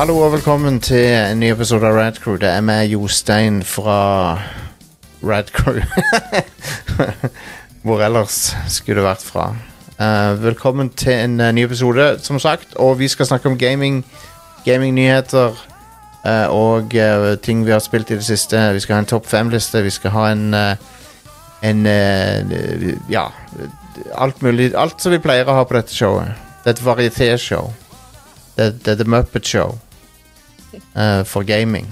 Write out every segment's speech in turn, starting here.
Hallo og velkommen til en ny episode av Radcrew. Det er meg, Jostein fra Radcrew. Hvor ellers skulle det vært fra? Eh, velkommen til en eh, ny episode, som sagt. Og vi skal snakke om gaming, gamingnyheter eh, og eh, ting vi har spilt i det siste. Vi skal ha en topp fem-liste. Vi skal ha en eh, en eh, Ja, alt mulig. Alt som vi pleier å ha på dette showet. Det er et varietéshow. Det, er The Muppet Show eh, for gaming.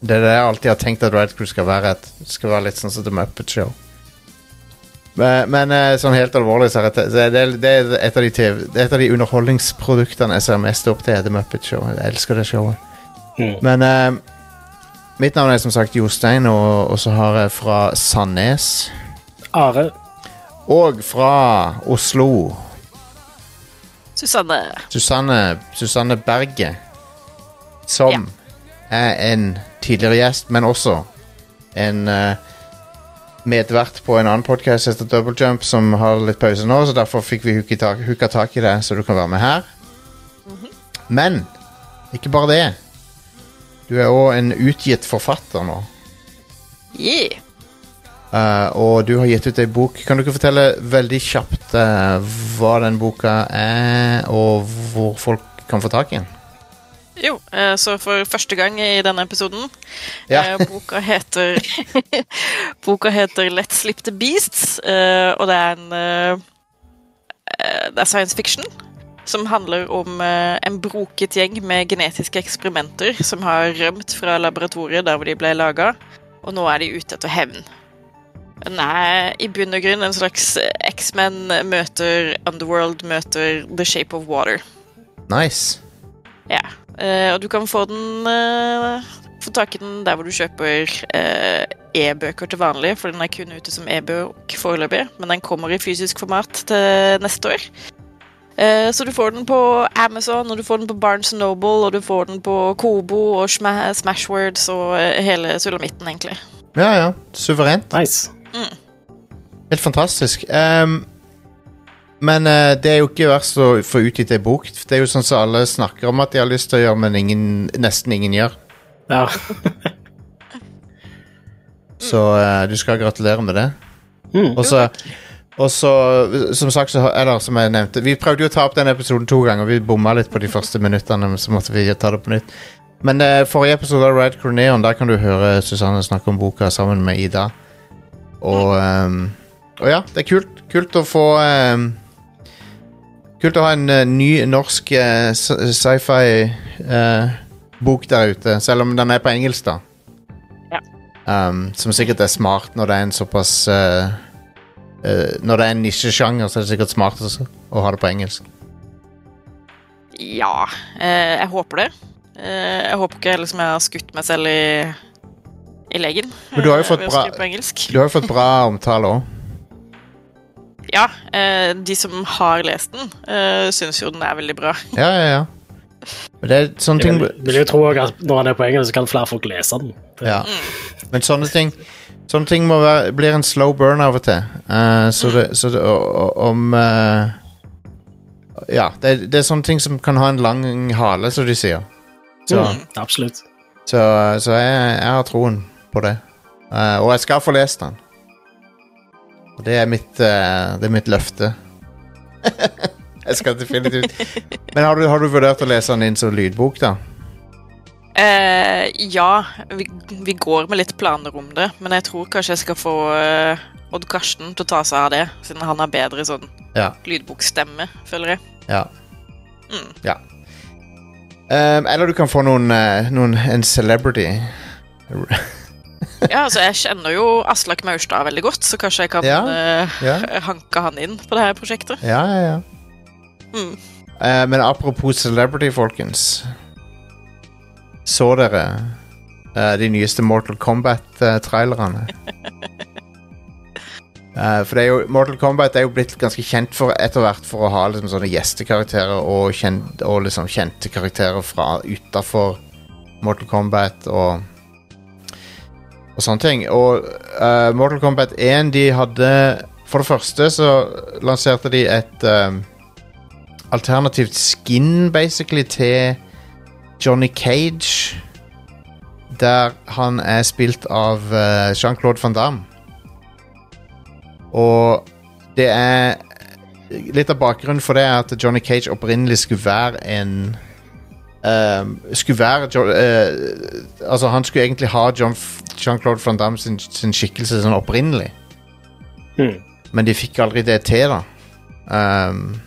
Det er det jeg alltid har tenkt at Red Crew skal være. Et, skal være litt sånn som The Muppet Show. Men, men eh, sånn helt alvorlig så er det, det, det er et av de, TV, et av de underholdningsproduktene jeg ser mest opp til. er The Muppet Show. Jeg elsker det showet. Mm. Men uh, mitt navn er som sagt Jostein, og, og så har jeg fra Sandnes. Are. Og fra Oslo Susanne. Susanne, Susanne Berge. Som er en tidligere gjest, men også en uh, medvert på en annen podkast etter Double Jump som har litt pause nå, så derfor fikk vi hooka tak, i det, så du kan være med her. Men ikke bare det. Du er òg en utgitt forfatter nå. Yeah. Uh, og du har gitt ut ei bok. Kan du ikke fortelle veldig kjapt uh, hva den boka er, og hvor folk kan få tak i den? Jo, eh, så for første gang i denne episoden Ja. eh, Boka heter Boka heter Let's Slip the Beasts, eh, og det er en Det er science fiction. Som handler om en broket gjeng med genetiske eksperimenter som har rømt fra laboratoriet der hvor de ble laga, og nå er de ute etter hevn. Den er i bunn og grunn en slags X-Men møter Underworld møter The Shape of Water. Nice. Ja, Uh, og du kan få den uh, Få tak i den der hvor du kjøper eh, e-bøker til vanlig, for den er kun ute som e-bok foreløpig, men den kommer i fysisk format til neste år. Eh, så du får den på Amazon, og du får den på Barnes Noble, og du får den på Kobo og Smashwords og hele sulamitten, egentlig. Ja, ja. Suverent. Nice. Helt fantastisk. Ehm, men uh, det er jo ikke verst å få utgitt ei bok. Det er jo sånn som alle snakker om at de har lyst til å gjøre, men ingen, nesten ingen gjør. Ja. Så uh, du skal gratulere med det. Mm. Og så og så, som sagt, så, eller som jeg nevnte Vi prøvde jo å ta opp den episoden to ganger. Vi bomma litt på de første minuttene, så måtte vi ta det på nytt. Men uh, forrige episode av Red Corneon, der kan du høre Susanne snakke om boka sammen med Ida. Og, um, og ja, det er kult. Kult å få ehm, Kult å ha en uh, ny norsk uh, sci- sci-fi-bok der ute, selv om den er på engelsk, da. Ja. Um, som sikkert er smart når det er en såpass eh, eh, Når det er en nisjesjanger, så er det sikkert smart også, å ha det på engelsk. Ja, eh, jeg håper det. Eh, jeg håper ikke liksom jeg har skutt meg selv i, i leggen. Men du har jo eh, fått bra-. Du har jo fått bra omtale òg. Ja, eh, de som har lest den, uh, syns jo den er veldig bra. Ja, ja, ja. Men det er sånne ting vil, vil jo tro at når han er på engelsk, så kan flere folk lese den. Ja. Men sånne ting Sånne ting må være, blir en slow burn av og til. Uh, så det, så det Om uh, Ja, det, er- det er sånne ting som kan ha en lang hale, som de sier. Så, Mm, absolutt. så, så jeg, jeg har troen på det. Uh, og jeg skal få lest den. Det er mitt, eh, det er mitt løfte. jeg skal definitivt Men har du, har du vurdert å lese den inn som lydbok, da? Eh, ja, vi, vi går med litt planer om det, men jeg tror kanskje jeg skal få eh, Odd Karsten til å ta seg av det, siden han har bedre sånn Ja. lydbokstemme, føler jeg. Ja. Mm. ja. Um, eller du kan få noen, eh, noen En celebrity. Ja, altså, jeg kjenner jo Aslak Maurstad veldig godt, så kanskje jeg kan Ja, ja. Uh, hanke han inn på det her prosjektet. ja, ja. ja. Mm. Uh, men apropos celebrity, folkens. Så dere uh, de nyeste Mortal Kombat-trailerne? Eh, for det er jo, Mortal Kombat er jo blitt ganske kjent for etter hvert for å ha liksom, sånne gjestekarakterer og, kjent, og liksom kjente karakterer fra utafor Mortal Kombat og og sånne ting. Og uh, Mortal Kombat 1, de hadde For det første så lanserte de et um, alternativt skin, basically, til Johnny Cage, der han er spilt av uh, Jean-Claude Van Damme. Og det er Litt av bakgrunnen for det er at Johnny Cage opprinnelig skulle være en ehm, Skulle være eh, Altså, han skulle egentlig ha John Jean-Claude Van Damme sin, sin skikkelse sånn opprinnelig. Mm. Men de fikk aldri det til, da. Um,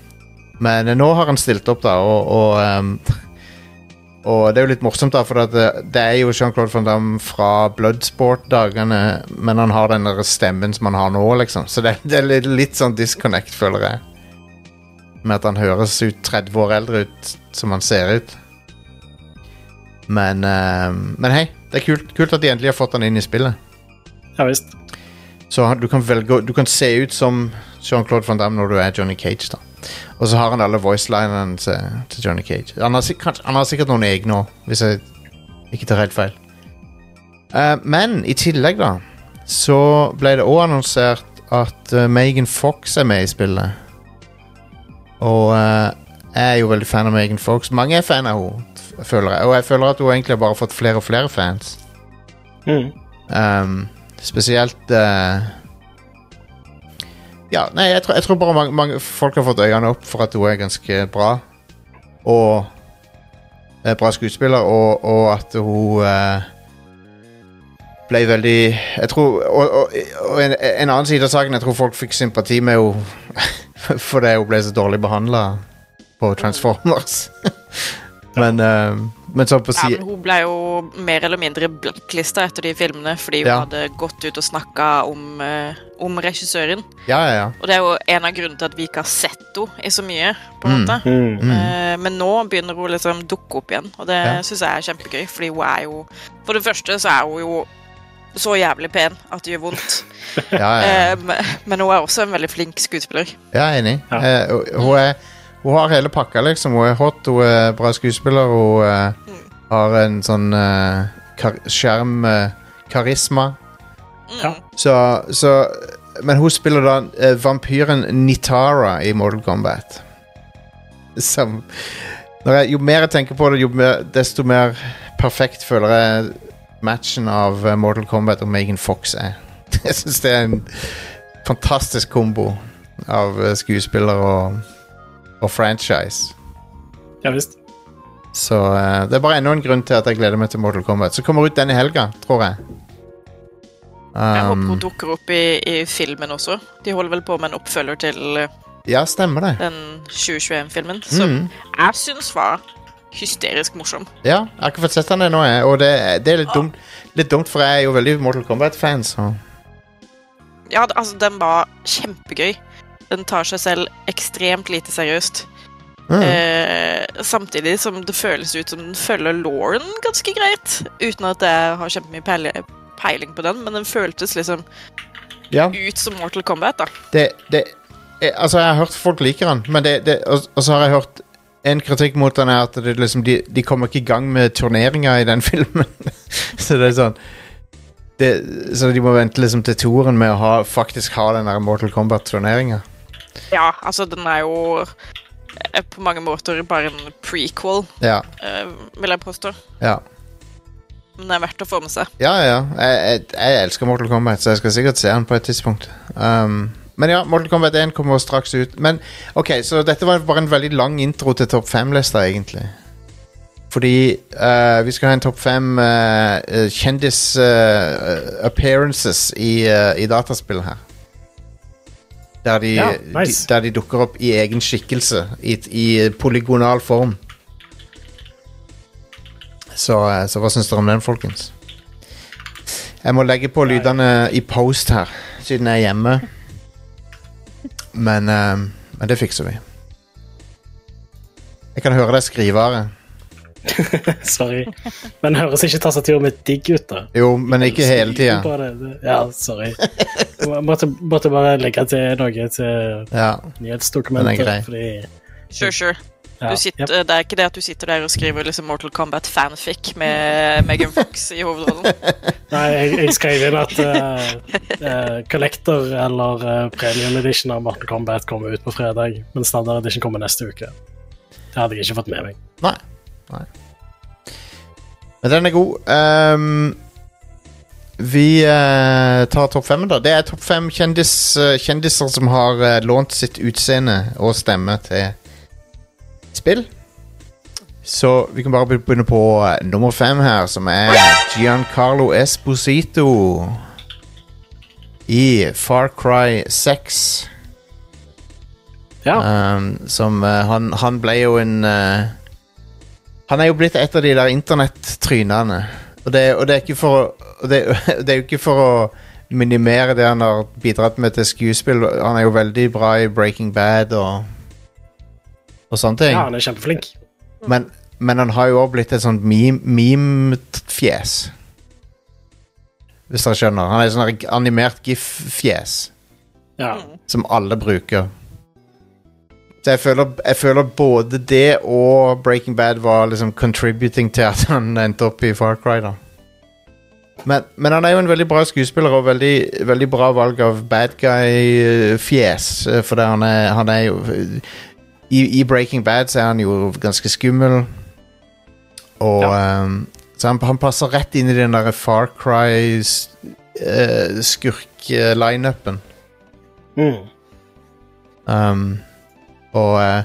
men nå har han stilt opp, da, og, og, um, og det er jo litt morsomt, da, for det, det er jo Jean-Claude Van Damme fra Bloodsport-dagene, men han har den der stemmen som han har nå, liksom. Så det, det er litt, litt sånn disconnect, føler jeg. Med at han høres ut 30 år eldre ut som han ser ut. Men, um, men hei, det er kult, kult at de endelig har fått han inn i spillet. Ja visst. Så han- du kan velge Du kan se ut som Jean-Claude Van Damme når du er Johnny Cage, da. Og så har han alle voicelinene til, til Johnny Cage. Han har, sikkert, han har sikkert noen egne òg, hvis jeg ikke tar helt feil. Uh, men i tillegg, da, så ble det òg annonsert at uh, Megan Fox er med i spillet. Og uh, jeg er jo veldig fan av Megan Fox. Mange er fan av henne, føler jeg. Og jeg føler at hun egentlig har bare fått flere og flere fans. Mm. Um, spesielt uh, Ja, nei, jeg, tror- jeg tror bare mange, mange folk har fått øynene opp for at hun er ganske bra. Og er bra skuespiller, og, og at hun uh, ble veldig Jeg tror Og, og, og en, en annen side av saken, jeg tror folk fikk sympati med henne fordi hun ble så dårlig behandla på Transformers. men, uh, men så på Ja, men hun ble jo mer eller mindre blacklista etter de filmene fordi hun Ja. hadde gått ut og snakka om, uh, om regissøren. Ja, ja, ja. Og det er jo en av grunnene til at vi ikke har sett henne i så mye. på en Mm. måte. Mm. Eh, men nå begynner hun liksom dukke opp igjen, og det Ja. synes jeg er kjempegøy. Fordi hun er jo For det første så er hun jo så jævlig pen at det gjør vondt. ja, ja, ja. Eh, men- men hun er også en veldig flink skuespiller. Jeg er enig. Ja. Eh, hun- hun, er, hun har hele pakka, liksom. Hun er hot, hun er bra skuespiller, hun eh, har en sånn uh, kar skjerm eh, karisma. Ja. Så, så Men hun spiller da eh, vampyren Nitara i Mortal Kombat. Som jeg, Jo mer jeg tenker på det, jo mer, desto mer perfekt føler jeg matchen av eh, Mortal Kombat og Megan Fox er. Jeg syns det er en fantastisk kombo av eh, skuespiller og, og franchise. Ja visst. Så eh, det er bare enda en grunn til at jeg gleder meg til Mortal Kombat. Som kommer ut denne helga, tror jeg. Jeg håper Um, hun dukker opp i, i filmen også. De holder vel på med en oppfølger til eh, ja, stemmer det. den 2021-filmen, som Mm. jeg syns var hysterisk morsom. Ja, jeg har ikke fått sett den ennå, jeg, og det, det er litt dumt, litt dumt, for jeg er jo veldig Mortal Kombat-fan, så Ja, det- altså, den var kjempegøy. Den tar seg selv ekstremt lite seriøst. mm. Eh, samtidig som det føles ut som den følger Lauren ganske greit. Uten at jeg har kjempemye peiling på den, men den føltes liksom Ja, ut som Mortal Kombat, da. det, det eh, Altså, jeg har hørt folk liker den, men det, det og, og så har jeg hørt en kritikk mot den er at det liksom, de, de kommer ikke i gang med turneringer i den filmen. så det er sånn det, Så de må vente liksom til toeren med å ha, faktisk ha den der Mortal Kombat-turneringa. Ja, altså, den er jo er på mange måter bare en prequel, Ja, eh, vil jeg påstå. ja. Men det er verdt å få med seg. Ja, ja. Jeg, jeg, jeg elsker Mortal Kombat, så jeg skal sikkert se den på et tidspunkt. Um, men ja, Mortal Kombat 1 kommer straks ut. Men ok, så dette var bare en veldig lang intro til topp fem-lista, egentlig. Fordi uh, vi skal ha en topp fem uh, kjendis-appearances i, eh, i dataspill her. Der de, Ja, nice. de, der de dukker opp i egen skikkelse, i, i polygonal form. Så, eh, så hva syns dere om den, folkens? Jeg må legge på lydene i post her, siden jeg er hjemme. Men, eh, men det fikser vi. Jeg kan høre deg skrive, Are. Sorry. Men høres ikke tastaturet mitt digg ut, da? Jo, men ikke hele tida. Ja, sorry. Jeg måtte, måtte bare legge til noe til Ja. nyhetsdokumentet. Fordi Sure, sure. ja, Du sitter, yep. Det er ikke det at du sitter der og skriver liksom Mortal Kombat fanfic med Megan Fox i hovedrollen. Nei, jeg, jeg skrev inn at uh, uh, Collector eller uh, Premium Edition av Mortal Kombat kommer ut på fredag, men Standard Edition kommer neste uke. Det hadde jeg ikke fått med meg. Nei. Nei. Men den er god. Um, vi uh, tar topp fem, da. Det er topp fem kjendis, uh, kjendiser som har uh, lånt sitt utseende og stemme til spill. Så vi kan bare begynne på nummer fem her, som er Giancarlo Esposito i Far Cry 6. Ja. Um, som uh, han, han ble jo en eh, Han er jo blitt et av de der internettrynene. Og det, og det er for det, det er jo ikke for å minimere det han har bidratt med til skuespill. Han er jo veldig bra i Breaking Bad og og sånne ting. ja, han er kjempeflink. Men, men han har jo også blitt et sånt meme- meme-fjes. Hvis dere skjønner. Han er et sånn animert gif-fjes Ja. som alle bruker. Så jeg føler, jeg føler både det og Breaking Bad var liksom contributing til at han endte opp i Far Cry. da men, men han er jo en veldig bra skuespiller og veldig, veldig bra valg av bad guy-fjes. For han, er, han er jo i, I Breaking Bad så er han jo ganske skummel. Og ehm, Så han, han passer rett inn i den der Far Cry-skurk-lineupen. Mm. Um, og eh,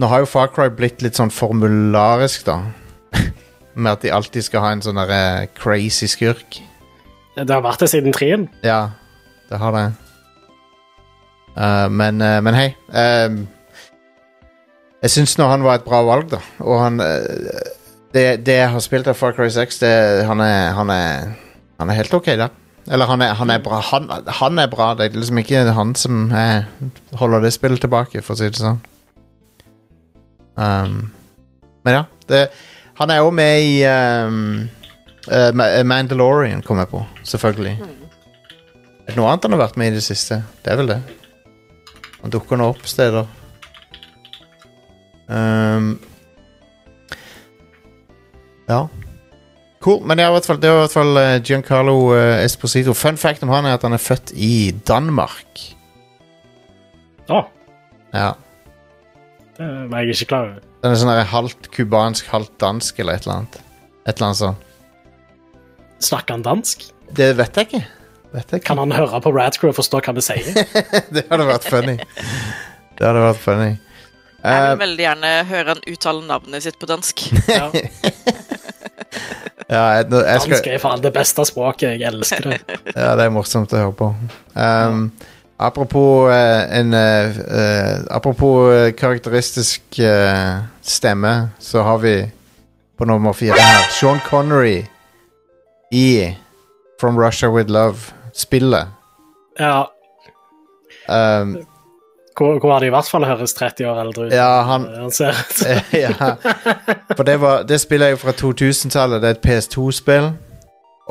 nå har jo Far Cry blitt litt sånn formularisk, da. Med at de alltid skal ha en sånn der, eh, crazy skurk. Det har vært det siden trien. Ja, det har det. Uh, men, uh, men hei. Uh, jeg syns nå han var et bra valg, da. Og han det, det jeg har spilt av Far Cry 6, det, han, er, han, er, han er helt ok der. Eller han er, han er bra. Han, han er bra. Det er liksom ikke han som er, holder det spillet tilbake, for å si det sånn. Um, men ja. Det, han er jo med i um, uh, Mandalorian, kom jeg på. Selvfølgelig. Er det noe annet han har vært med i det siste? Det er vel det. Han dukker nå opp steder. Um, ja. Cool. Men det, er i hvert fall, i hvert fall eh, Giancarlo eh, Esposito. Fun fact om han er at han er født i Danmark. Å, Ja. det var jeg ikke klar over. Den er sånn halvt kubansk, halvt dansk eller et eller annet. Et eller annet sånt. Snakker han dansk? Det vet jeg ikke. Vet jeg ikke. Kan han høre på Radcrew og forstå hva vi sier? det hadde vært funny. Det hadde vært funny. Jeg Eh, vil veldig gjerne høre han uttale navnet sitt på dansk. Ja. ja, jeg, jeg jeg Dansk er faen det beste språket. Jeg elsker det. ja, det er morsomt å høre på. Um, apropos uh, en uh, eh, Apropos karakteristisk stemme, så har vi på nummer fire her Sean Connery i From Russia With Love. Spillet. Ja, Um, hvor, hvor har i hvert fall høres 30 år eldre ut? Ja, han- han ser ja. For det, var, det spillet er jo fra 2000-tallet. Det er et PS2-spill.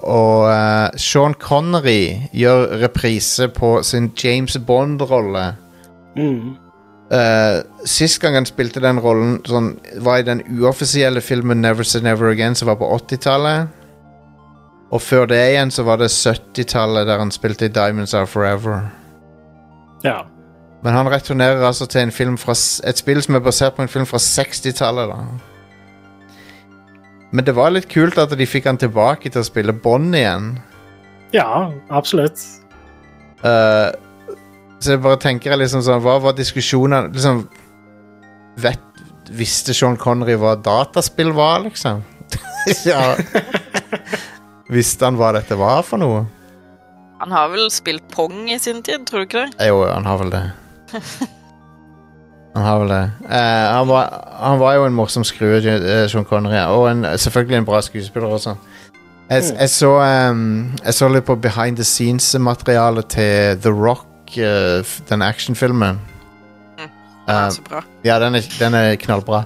Og uh, Sean Connery gjør reprise på sin James Bond-rolle. Mm. Uh, sist gang han spilte den rollen, sånn, var i den uoffisielle filmen Never Say Never Again, som var på 80-tallet. Og før det igjen så var det 70-tallet, der han spilte i Diamonds Are Forever. Ja. Men han returnerer altså til en film fra, et spill som er basert på en film fra 60-tallet. Men det var litt kult at de fikk han tilbake til å spille Bond igjen. ja, absolutt. Uh, så jeg bare tenker liksom sånn Hva var diskusjonen liksom, vet, Visste Sean Connery hva dataspill var, liksom? ja. Visste han hva dette var for noe? Han har vel spilt pong i sin tid, tror du ikke det? Jo, han har vel det. Han har vel det. Eh, han, var, han var jo en morsom skrue, eh, Sean Connery, og en, selvfølgelig en bra skuespiller også. Jeg, jeg, så, um, jeg så litt på behind the scenes-materialet til The Rock, uh, den actionfilmen. Den er så bra. ja, den er, den er knallbra.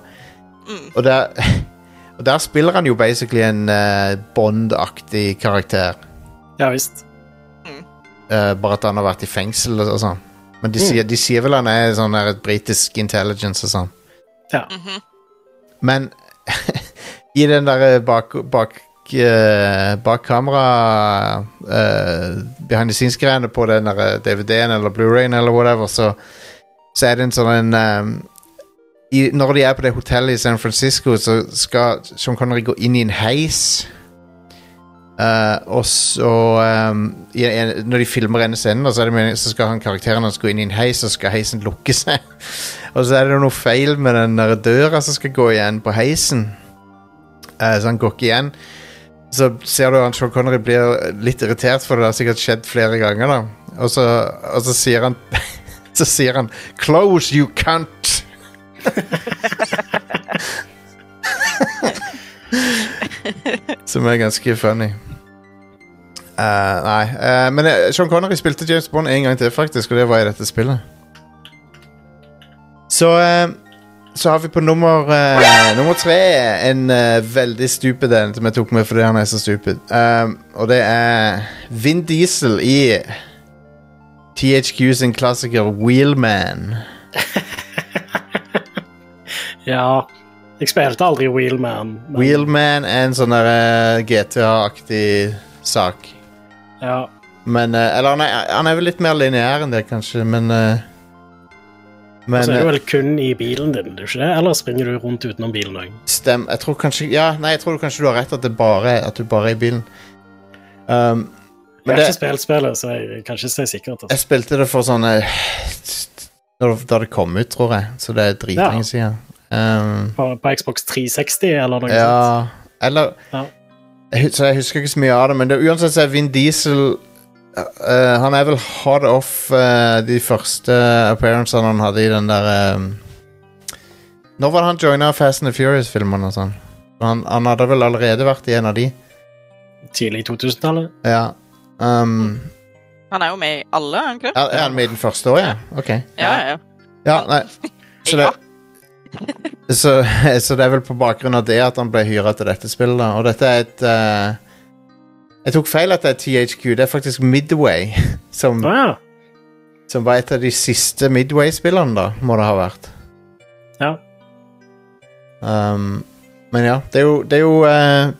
Mm. Og der, og der spiller han jo basically en uh, Bond-aktig karakter. Ja visst. Eh, bare at han har vært i fengsel og sånn. Men de, Mm. sier, de sier vel han er sånn der et britisk intelligence og sånn. Ja. Mhm. Men i den der bak, bak, uh, bak kamera uh, Behind the scenes-greiene på den der DVD-en eller Blu-rayen eller whatever, så, så er det en sånn en um, i, Når de er på det hotellet i San Francisco, så skal Sean Connery gå inn i en heis. Eh, og så um, i, Når de filmer en scene, så, det så skal han karakteren hans gå inn i en heis, og skal heisen lukke seg. og så er det noe feil med den der døra som skal gå igjen på heisen. Uh, så han går ikke igjen. Så ser du han Sean Connery blir litt irritert, for det har sikkert skjedd flere ganger. da Og så, og så sier han Så sier han 'Close, you cunt'. Som er ganske funny. Uh, nei, Uh, men eh, Sean Connery spilte James Bond en gang til, faktisk, og det var i dette spillet. Så Så har vi på nummer Nummer tre en veldig stupid en som jeg tok med fordi han er så stupid. Og det er Vin Diesel i THQ sin klassiker Wheelman. Ja. Jeg spilte aldri Wheelman. men- Wheelman er en sånn der eh, GTA-aktig sak. Ja. Men eh, Eller han er, han er vel litt mer lineær enn det, kanskje, men eh, Men altså, er du vel kun i bilen din, du ikke det? Eller springer du rundt utenom bilen òg? Stem, jeg tror kanskje Ja, nei, jeg tror kanskje du har rett at, det bare, at du bare er i bilen. Um, Jeg har ikke spilt spillet, så jeg kan ikke si sikkert. jeg Altså. spilte det for sånn Da det kom ut, tror jeg. Så det er dritlenge Ja. siden. Um, På, på Xbox 360 eller noe sånt. ja Eller Ja. Så jeg husker ikke så mye av det, men det, uansett så er Vin Diesel uh, Han er vel hot off uh, de første appearancene han hadde i den der um, Når var det han joina Fast and the Furious-filmene og sånn? Han, han hadde vel allerede vært i en av de? Tidlig 2000-tallet. Ja. Um, Han er jo med i alle, er han ikke er, er han med i den første òg, ja? Ok. Ja, ja, ja. Ja, nei. Så det, så, så det er vel på bakgrunn av det at han ble hyra til dette spillet. Og dette er et uh, Jeg tok feil at det er THQ. Det er faktisk Midway som, ja. som var et av de siste Midway-spillene, da, må det ha vært. ja. Um, men ja, det er jo Det er jo, uh,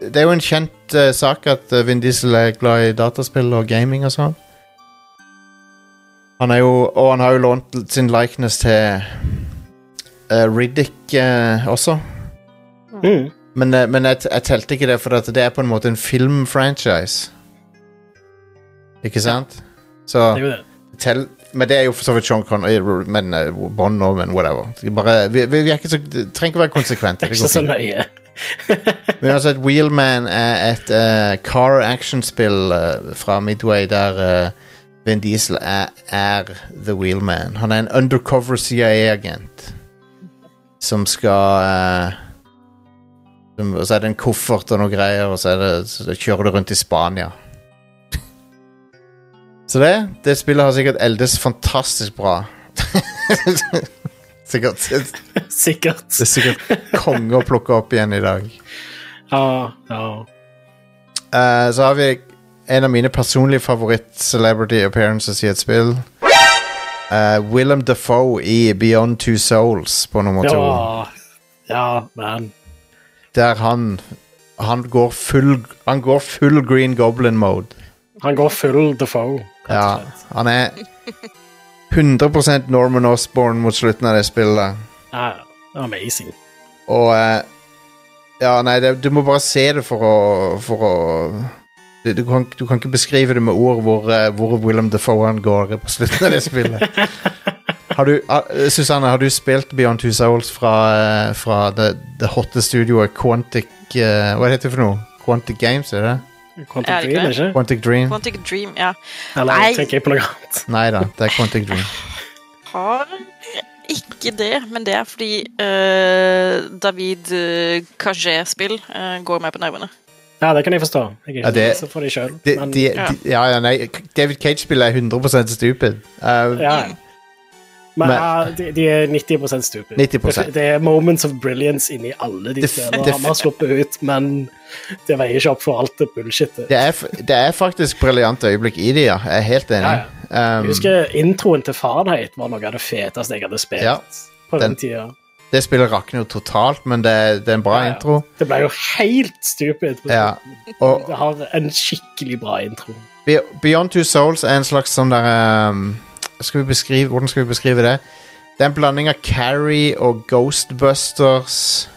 det er jo en kjent uh, sak at Vin Diesel er glad i dataspill og gaming og sånn. Han er jo Og han har jo lånt sin likeness til uh, Riddick uh, også. Mm. Men, uh, men jeg, jeg telte ikke det, for at det er på en måte en filmfranchise. Ikke sant? Så Det Men det er jo for så vidt Sean Connery, men uh, Bond òg, men whatever. Bare, vi, vi, vi er ikke så, trenger ikke være konsekvente. Det er ikke så nøye. Men altså, et Wheelman er et uh, car action-spill uh, fra Midway der eh, Vin Diesel er, er The Wheelman. Han er en undercover CIA-agent som skal uh, som, Og så er det en koffert og noe greier, og så, det, så kjører du rundt i Spania. så det, det spillet har sikkert eldes fantastisk bra. sikkert. Sikkert. Det er sikkert konge å plukke opp igjen i dag. Ja, ja. Uh, så har vi en av mine personlige favoritt-celebrity appearances i et spill. Uh, Willem Dafoe i Beyond Two Souls på nummer to. Ja, ja man. Der han Han går full Han går full Green Goblin-mode. Han går full Defoe. Ja, han er 100% Norman Osborn mot slutten av det spillet. Ja, amazing. Og eh, Ja, nei, det, du må bare se det for å For å du, du, kan, du kan ikke beskrive det med ord hvor, eh, hvor Willem Defoe går på slutten av det spillet. Har du, ah, Susanne, har du spilt Beyond Two Souls fra, eh, fra det, det hotte studioet Quantic eh, Hva heter det for noe? Quantic Games, er det? Quantic Er det Dream, ikke? Quantic Dream? Quantic Dream, ja. Eller Nei. tenker jeg på noe annet? Nei da, det er Quantic Dream. Har ikke det, men det er fordi uh, David Cagé-spill uh, går meg på nervene. Ja, det kan jeg forstå. Jeg er Ja, ikke det- så for de sjøl. Men ja. ja, ja, nei, David Cage-spillet er 100 stupid. Uh, ja. Men, Men- ja, de, de er 90 stupid. 90%. Det, det er moments of brilliance inni alle de stedene han har sluppet ut, men det veier ikke opp for alt det bullshitet. Det er, det er faktisk briljante øyeblikk i det, ja. Jeg er helt enig. Jeg Um, husker introen til Fahrenheit var noe av det feteste jeg hadde spilt Ja, på den, den- tida. Det spillet rakner jo totalt, men det, er- det er en bra Ja, ja. intro. Det ble jo helt stupid. Ja. Og Det har en skikkelig bra intro. Be- Beyond Two Souls er en slags sånn der um, skal vi beskrive, Hvordan skal vi beskrive det? Det er en blanding av Carrie og Ghostbusters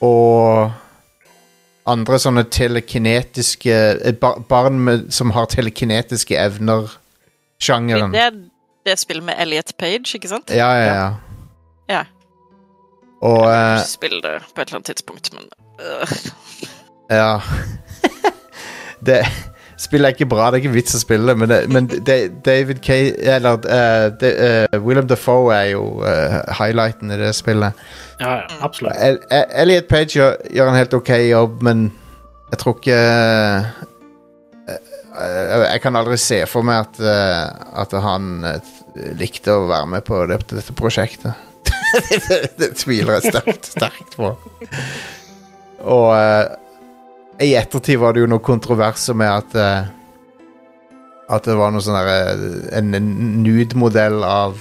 og andre sånne telekinetiske eh, ba Barn med, som har telekinetiske evner-sjangeren. Det er det spillet med Elliot Page, ikke sant? Ja, ja, ja. Ja. Og Jeg eh, må det på et eller annet tidspunkt, men øh. Ja. det Spillet er ikke bra, det er ikke vits å spille, men, det, men det, David K... Eller uh, det, uh, William Dafoe er jo uh, highlighten i det spillet. Ja, ja, absolutt. El El Elliot Page gjør, gjør en helt ok jobb, men jeg tror ikke eh, eh, Jeg kan aldri se for meg at, eh, at han eh, likte å være med på dette prosjektet. Det, tviler jeg sterkt, sterkt på. Og eh, i ettertid var det jo noe kontroverser med at eh, At det var noe sånn derre En, en nude-modell av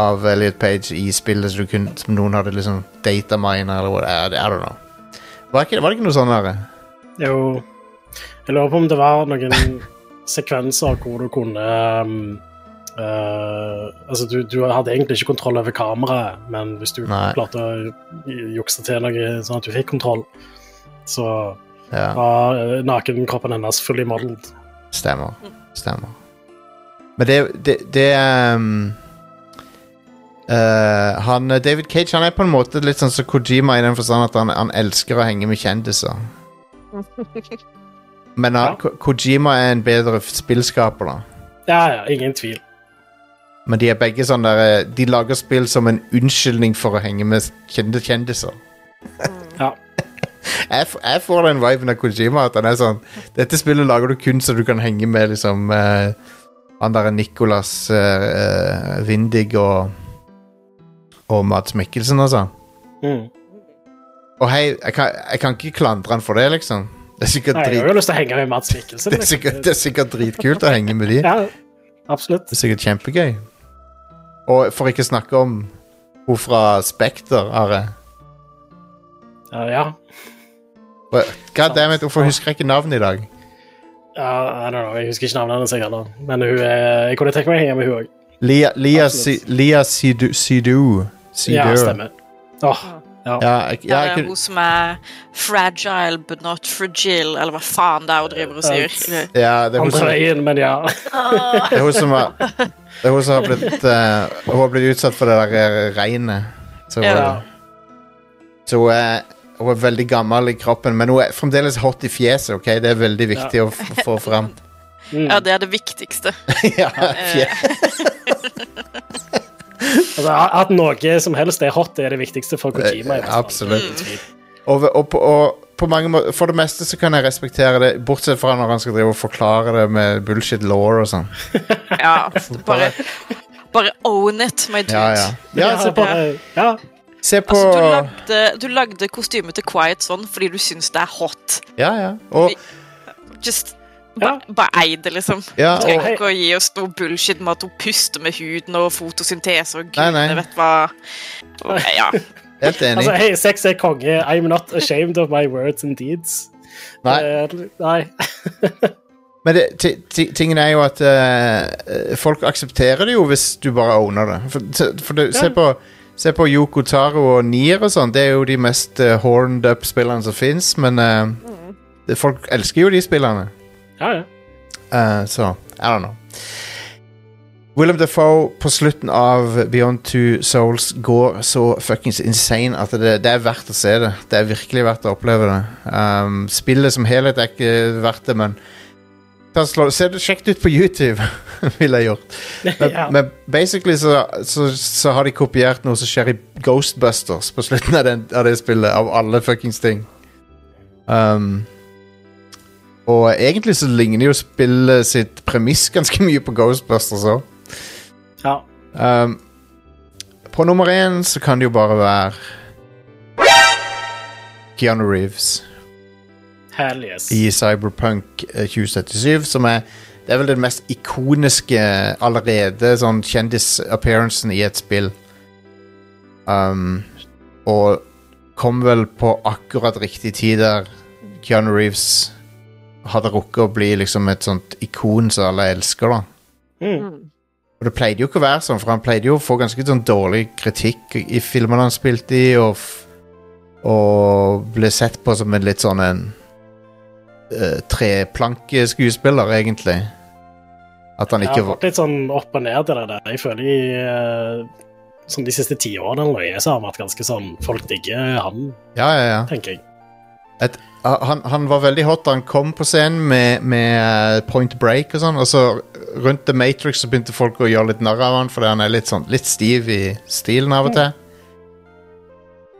Av Elliot Page i spillet som, kunne, som noen hadde liksom datamina eller hva det er. Var, det ikke noe sånn derre Jo, jeg lurer på om det var noen sekvenser hvor du kunne um, eh, Altså, du, du hadde egentlig ikke kontroll over kameraet, men hvis du Nei. klarte å jukse til noe sånn at du fikk kontroll, så Ja, var eh, nakenkroppen hennes fully modeled. stemmer. Stemmer. Men det, det, det um, uh, han, David Cage han er på en måte litt sånn som Kojima i den forstand at han, han elsker å henge med kjendiser. Men uh, Ja. Ko- Kojima er en bedre spillskaper, da. Ja, ja, ingen tvil. Men de er begge sånn der eh, De lager spill som en unnskyldning for å henge med kjente kjendiser. Ja. Jeg, jeg får den viben av Kojima at han er sånn Dette spillet lager du kun så du kan henge med liksom eh, Han der Nicolas uh, eh, Windig og Og Mads Mikkelsen sånn. Mm. Og hei, jeg kan, jeg kan ikke klandre han for det, liksom. Det er sikkert, Nei, jeg har jo lyst til å henge med Mads Mikkelsen. det er sikkert, det er sikkert dritkult å henge med de. Ja, absolutt. Det er sikkert kjempegøy. Og for ikke snakke om hun fra Spekter, Are. Ja, ja. God damn it, hvorfor husker jeg ikke navnet i dag? Ja, I don't know, jeg husker ikke navnet hennes, heller. Men hun er, jeg kunne tenke meg å henge med hun òg. Lia, Lia, Lia Sidu, Sidu. Sidu. Ja, stemmer. Åh, ja. Ja, jeg, ja, jeg er hun som er fragile but not fragile, eller hva faen det er hun driver og sier. ja, det er hun som, veien, men ja. det er hun som har Det er hun som har blitt uh, Hun har blitt utsatt for det der eh, regnet. Så, Ja. så hun, er, hun er veldig gammel i kroppen, men hun er fremdeles hot i fjeset. ok? Det er veldig viktig å få fram. Mm. Ja, det er det viktigste. ja, fje Altså, at noe som helst er hot, er det viktigste for Kojima. i. Absolutt. Og, og, på- og på mange måter For det meste så kan jeg respektere det, bortsett fra når han skal drive og forklare det med bullshit law og sånn. Ja, bare, bare own it, my dude. Ja, ja. ja, se på, bare- ja. se på Altså, du lagde, du lagde kostymet til Quiet sånn fordi du syns det er hot. Ja, ja. Og, Just Ja. ba, ei det, liksom. ja, og trenger ikke å gi oss noe bullshit med at hun puster med huden og fotosyntese og Nei, nei. vet hva. Og, ja. helt enig. Altså, hei, sex er konge. I'm not ashamed of my words and deeds. Nei. Uh, nei. Men det, ti- ti- tingen er jo at uh, folk aksepterer det jo hvis du bare owner det. For, for du, se, på, se på Yoko Taro og Nier og sånn. Det er jo de mest uh, horned up spillene som fins, men eh, det, folk elsker jo de spillene. Ja, ja. Uh, så I don't know. Willem Dafoe på slutten av Beyond Two Souls går så fuckings insane at det, det er verdt å se det. Det er virkelig verdt å oppleve det. Um, spillet som helhet er ikke verdt det, men slå, se det, Sjekk det ut på YouTube, ville jeg gjort. Men, ja. men basically så, så, så har de kopiert noe som skjer i Ghostbusters på slutten av, den, av det spillet, av alle fuckings ting. Um, og egentlig så ligner jo spillet sitt premiss ganske mye på Ghostbusters òg. ja. Um, på nummer én så kan det jo bare være Keanu Reeves Hell yes. i Cyberpunk eh, 2077, som er Det er vel den mest ikoniske allerede sånn kjendis-appearancen i et spill. Um, og kom vel på akkurat riktig tid der Keanu Reeves hadde rukket å bli liksom et sånt ikon som alle elsker, da. Mm. Og det pleide jo ikke å være sånn, for han pleide jo å få ganske sånn dårlig kritikk i filmene han spilte i, og f Og ble sett på som en litt sånn en uh, treplankeskuespiller, egentlig. At han Jeg ikke har vært fått litt sånn opp og ned i det der. Jeg føler i uh, sånn de siste tiårene eller noe, så har han vært ganske sånn Folk digger han, Ja, ja, ja. tenker jeg. Et, han, han var veldig hot da han kom på scenen med, med eh, Point Break og sånn, og så rundt The Matrix så begynte folk å gjøre litt narr av han fordi han er litt sånn litt stiv i stilen av og til.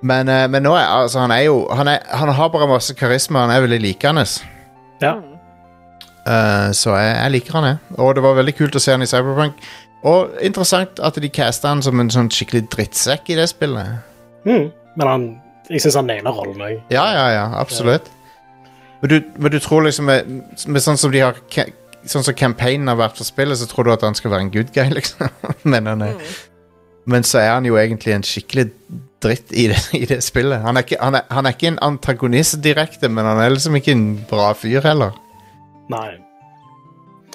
Men, eh, men nå er altså han er jo han, er, han har bare masse karisma, han er veldig likende. Ja. Uh, så jeg, jeg liker han, jeg. Og det var veldig kult å se han i Cyberpunk. Og interessant at de casta han som en sånn skikkelig drittsekk i det spillet. Mm. Men han, jeg syns han nailer rollen òg. Ja, ja, ja, absolutt. Men, du, men du tror liksom med, med sånn som de har Sånn som campaignen har vært for spillet, så tror du at han skal være en good guy, liksom. men, han er, men så er han jo egentlig en skikkelig dritt i det, i det spillet. Han er, ikke, han, er, han er ikke en antagonist direkte, men han er liksom ikke en bra fyr heller. Nei.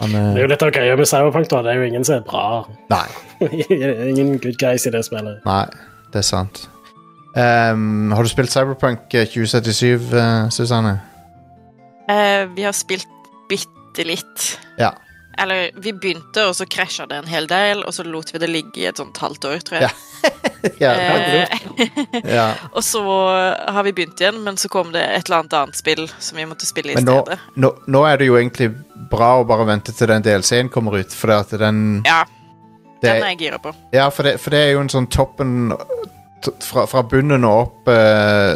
Han Det er er, jo litt av greia med Cyberpunk, da. Det er jo ingen som er bra. nei, ingen good guys i det spillet. nei, det er sant. Ehm, har du spilt Cyberpunk eh, 2077, uh, Susanne? Uh, vi har spilt bitte litt. Ja. Eller vi begynte, og så krasja det en hel del, og så lot vi det ligge i et sånt halvt år, tror jeg. ja, Eh, ja. og så har vi begynt igjen, men så kom det et eller annet annet spill som vi måtte spille i Men nå, stedet. nå, nå er det jo egentlig bra å bare vente til den DLC-en kommer ut, for at den Ja, det, den er jeg gira på. Ja, for det, for det er jo en sånn toppen fra, fra bunnen og opp eh,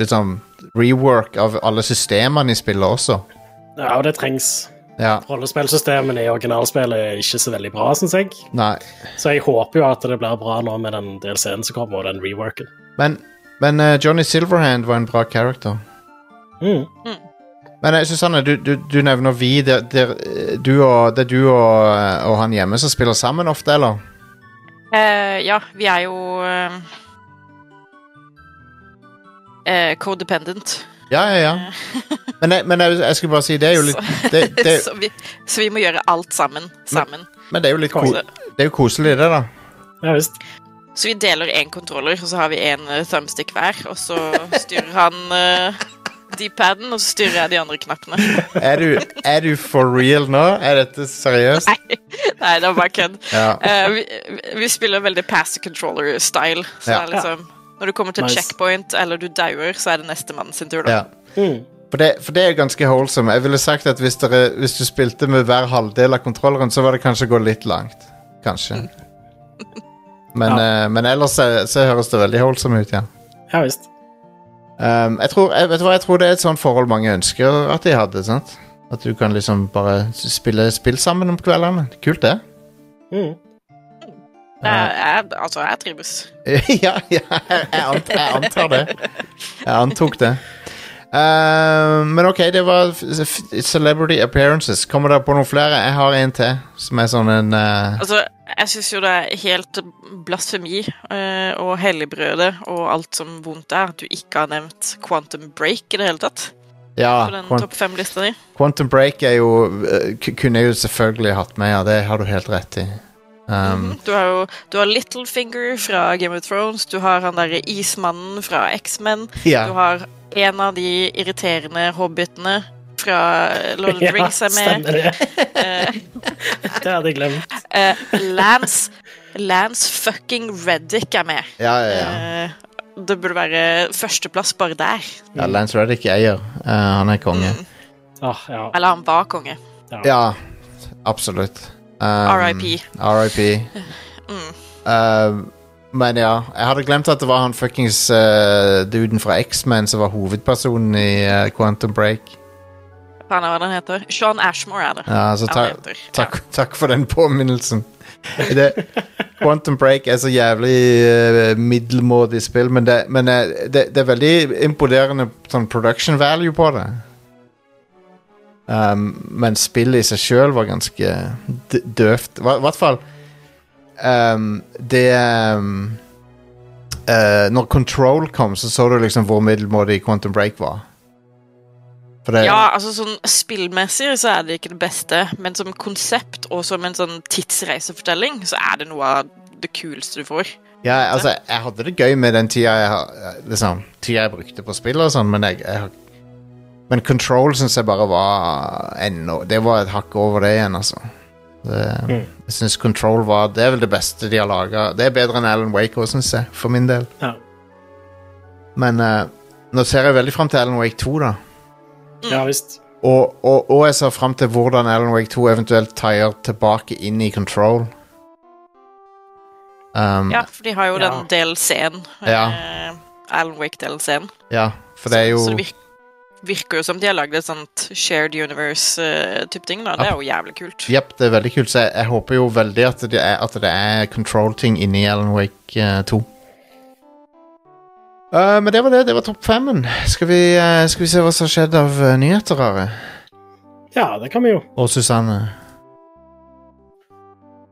Liksom rework av alle systemene i spillet også. Ja, og det trengs. Ja, Rollespillsystemene i originalspillet er ikke så veldig bra, syns jeg. nei. Så jeg håper jo at det blir bra nå med den DLC-en som kommer, og den reworken. Men, men uh, Johnny Silverhand var en bra character. Mm. Men eh, Susanne, du, du, du nevner vi. Det, det, du og, det er du og, eh, og han hjemme som spiller sammen ofte, eller? Eh, ja, vi er jo eh, eh, codependent. Ja, ja, ja. Men, jeg, men jeg, jeg skulle bare si, det er jo litt det, det, så, vi, så vi må gjøre alt sammen. sammen. Men det er jo litt ko Det er jo koselig, det, da. Ja visst. så vi deler én controller, og så har vi én uh, thumbstick hver. Og så styrer han uh, D-paden, og så styrer jeg de andre knappene. Er du, er du for real nå? Er dette seriøst? Nei, nei det var bare kødd. Ja. Uh, vi, vi spiller veldig pass the controller-style. Så Ja. det er liksom, når du kommer til Nice. checkpoint eller du dauer, så er det nestemann sin tur. da. ja. Mm. For det, for det er ganske holdsom Jeg ville sagt at hvis, dere, hvis du spilte med hver halvdel av kontrolleren, så var det kanskje å gå litt langt. Kanskje. Men, uh, men ellers så, så høres det veldig holdsomt ut, ja. Ja visst. Um, jeg, tror, jeg, vet du hva, jeg tror det er et sånt forhold mange ønsker at de hadde. sant? At du kan liksom bare spille spill sammen om kveldene. Kult, det. Mm. Jeg, jeg, altså, jeg trives. ja, ja jeg, antar, jeg antar det. Jeg antok det. Uh, men OK, det var Celebrity Appearances. Kommer dere på noen flere? Jeg har en til, som er sånn en uh, Altså, jeg syns jo det er helt blasfemi uh, og helligbrødet og alt som vondt er, at du ikke har nevnt Quantum Break i det hele tatt. Ja, På den Quant topp fem-lista di. Quantum Break er jo Kunne jeg jo selvfølgelig hatt med, ja. Det har du helt rett i. Um, Mhm. Du har jo du har Littlefinger fra Game of Thrones, du har han derre ismannen fra X-Men, ja. du har en av de irriterende hobbitene fra Lord of the Rings er med. stemmer det. Eh, Det hadde jeg glemt. eh, Lance Lance fucking Reddick er med. Ja, ja, ja. Eh, det burde være førsteplass bare der. ja Lance Reddick eier. Uh, han er konge. Åh, ja. Eller han var konge. Ja, absolutt. Um, RIP. RIP. Mm. Uh, men ja, jeg hadde glemt at det var han fuckings uh, duden fra X-Men som var hovedpersonen i uh, Quantum Break. Faen hva den heter. Sean Ashmore er det. Ja, altså, ta, heter. takk, takk for den påminnelsen. Det, Quantum Break er så jævlig uh, middelmådig spill, men, det, men uh, det, det er veldig imponerende sånn production value på det. Um, men spillet i seg sjøl var ganske døvt. I hvert fall um, Det um, uh, Når Control kom, så så du liksom hvor middelmådig Quantum Break var. Det, Ja, altså sånn spillmessig så er det ikke det beste, men som konsept og som en sånn tidsreisefortelling, så er det noe av det kuleste du får. Ja, altså, jeg hadde det gøy med den tida jeg, liksom, tida jeg brukte på spill og sånn, men jeg, jeg Men Control syns jeg bare var ennå Det var et hakk over det igjen, altså. Det, Mm. Jeg syns Control var Det er vel det beste de har laga. Det er bedre enn Alan Wake òg, syns jeg, for min del. Ja. Men uh, nå ser jeg veldig fram til Alan Wake 2, da. ja visst. Og, og, og jeg ser fram til hvordan Alan Wake 2 eventuelt taier tilbake inn i Control. Um, Ja, for de har jo Ja. den DLC-en. Ja. Uh, Alan Wake-DLC-en. ja, for det er jo Så det virker, virker jo som de har lagd et sånt shared universe-type ting. da. Det er jo jævlig kult. Jepp, det er veldig kult. Så jeg, jeg håper jo veldig at det er, at det er control-ting inni Alan Wake eh, 2. Uh, men det var det. Det var topp femmen. Skal vi, eh, skal vi se hva som har skjedd av eh, nyheter, Are? Ja, det kan vi jo. Og Susanne.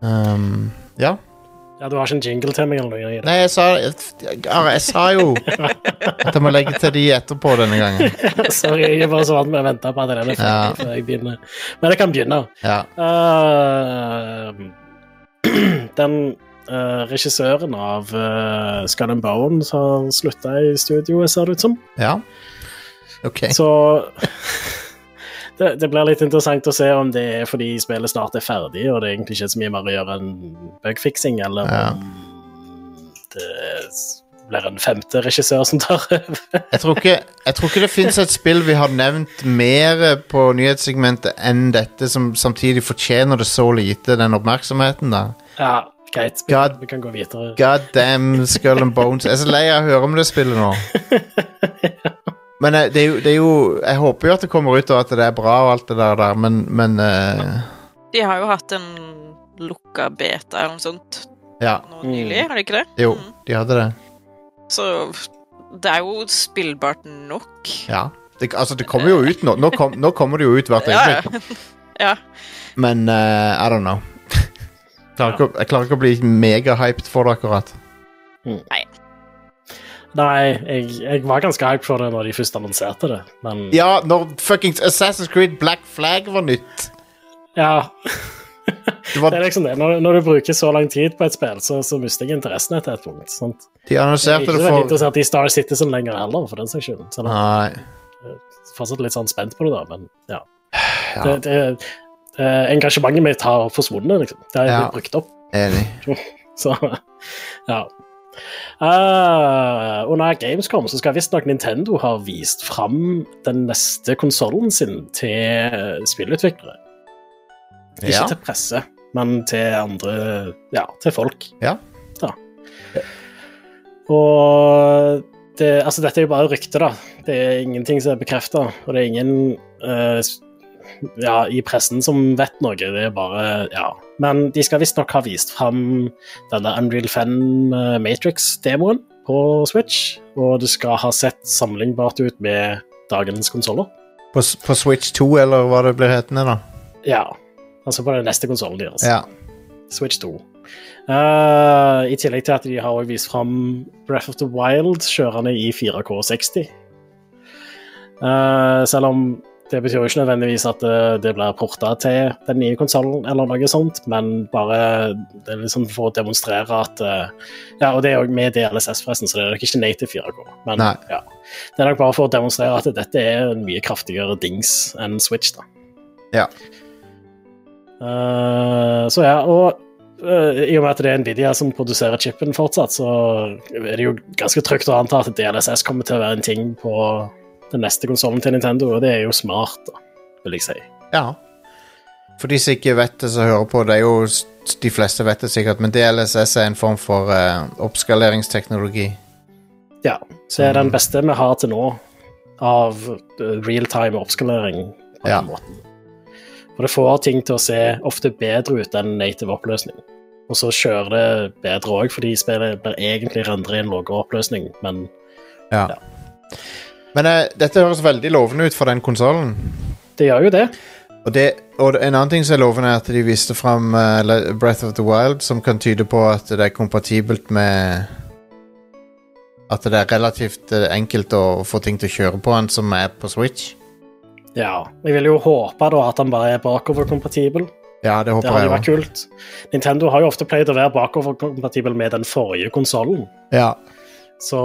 Um, ja. Ja, Du har ikke en jingle til meg? eller noe? i det? Nei, jeg sa, jeg, jeg sa jo at jeg må legge til de etterpå denne gangen. Sorry, jeg er bare så vant med å vente på at den er ferdig Ja. før jeg begynner. Men jeg kan begynne. Ja. Uh, den uh, regissøren av uh, Skull and Bones har slutta i studioet, ser det ut som. ja. OK. Så det, det blir litt interessant å se om det er fordi spillet snart er ferdig, og det er egentlig ikke så mye mer å gjøre enn bugfiksing, eller Ja. om det blir en femte regissør som tar over. Jeg tror ikke, jeg tror ikke det fins et spill vi har nevnt mer på nyhetssegmentet enn dette, som samtidig fortjener det så lite, den oppmerksomheten. da. ja, greit. Vi, God- vi kan gå videre. God damn Skull and Bones. Jeg er så lei av å høre om det spillet nå. Men eh, det er, jo, det er jo Jeg håper jo at det kommer ut, og at det er bra, og alt det der, der men, men uh... De har jo hatt en lukka beta eller noe sånt Ja. nå Mm. nylig, har de ikke det? Jo, Mm. de hadde det. Så det er jo spillbart nok. Ja. Det, altså, det kommer jo ut nå. Nå, kom, nå kommer det jo ut hvert øyeblikk. ja. Men uh, I don't know. Klarer ikke, jeg klarer ikke å bli megahyped for det, akkurat. Nei, jeg, jeg var ganske hype for det når de først annonserte det, men Ja, når fuckings Assassin's Creed Black Flag var nytt. ja. Det var, Det er liksom det. Når, når du bruker så lang tid på et spill, så, så mister jeg interessen etter et punkt. Sant? de Jeg er annonserte ikke det så veldig for interessert i Star Citizen lenger heller, for den saks skyld. Så jeg Nei. er fortsatt litt sånn spent på det, da, men ja. Ja. Det, det, det, engasjementet mitt har forsvunnet, liksom. Det har Ja. blitt brukt opp. Enig. Så ja. Eh, under Gamescom så skal visstnok Nintendo ha vist fram den neste konsollen sin til spillutviklere. Ikke til presse, men til andre Ja, til folk. Ja. Ja. Og det, altså, dette er jo bare rykte, da. Det er ingenting som er bekrefta, og det er ingen eh, s- ja, i pressen som vet noe. Det er bare Ja. Men de skal visstnok ha vist fram denne Unreal 5 eh, Matrix-demoen på Switch, og det skal ha sett sammenlignbart ut med dagens konsoller. På, på Switch 2, eller hva det blir hetende, da. Ja. Altså på den neste konsollen deres. Ja. Switch 2. Uh, I tillegg til at de har også vist fram Breath of the Wild kjørende i 4K60. Uh, selv om det betyr jo ikke nødvendigvis at det, det blir porta til den nye konsollen, eller noe sånt, men bare det er liksom for å demonstrere at eh, Ja, og det er jo med DLSS, forresten, så det er nok ikke native 4K. Men Nei. ja, det er nok bare for å demonstrere at dette er en mye kraftigere dings enn Switch, da. Ja. Uh, så ja, og uh, i og med at det er Nvidia som produserer chipen fortsatt, så er det jo ganske trygt å anta at DLSS kommer til å være en ting på den neste konsollen til Nintendo, og det er jo smart, da, vil jeg si. ja. For de som ikke vet det, som hører på, det er jo De fleste vet det sikkert, men DLSS er en form for uh, oppskaleringsteknologi. Ja, så er den beste vi har til nå av realtime real-time oppskalering på Ja. den måten. For det får ting til å se ofte bedre ut enn native oppløsning. Og så kjører det bedre òg, fordi spillet blir egentlig rendret i en lavere oppløsning, men Ja. Ja. Men eh, dette høres veldig lovende ut for den konsollen. det gjør jo det. Og, det, og en annen ting som er lovende, er at de viste fram eh, Breath of the Wild, som kan tyde på at det er kompatibelt med At det er relativt eh, enkelt å få ting til å kjøre på den som er på Switch. Ja. Jeg vil jo håpe da at han bare er bakoverkompatibel. Ja, det håper det jeg vært kult. Nintendo har jo ofte pleid å være bakoverkompatibel med den forrige konsollen, Ja. så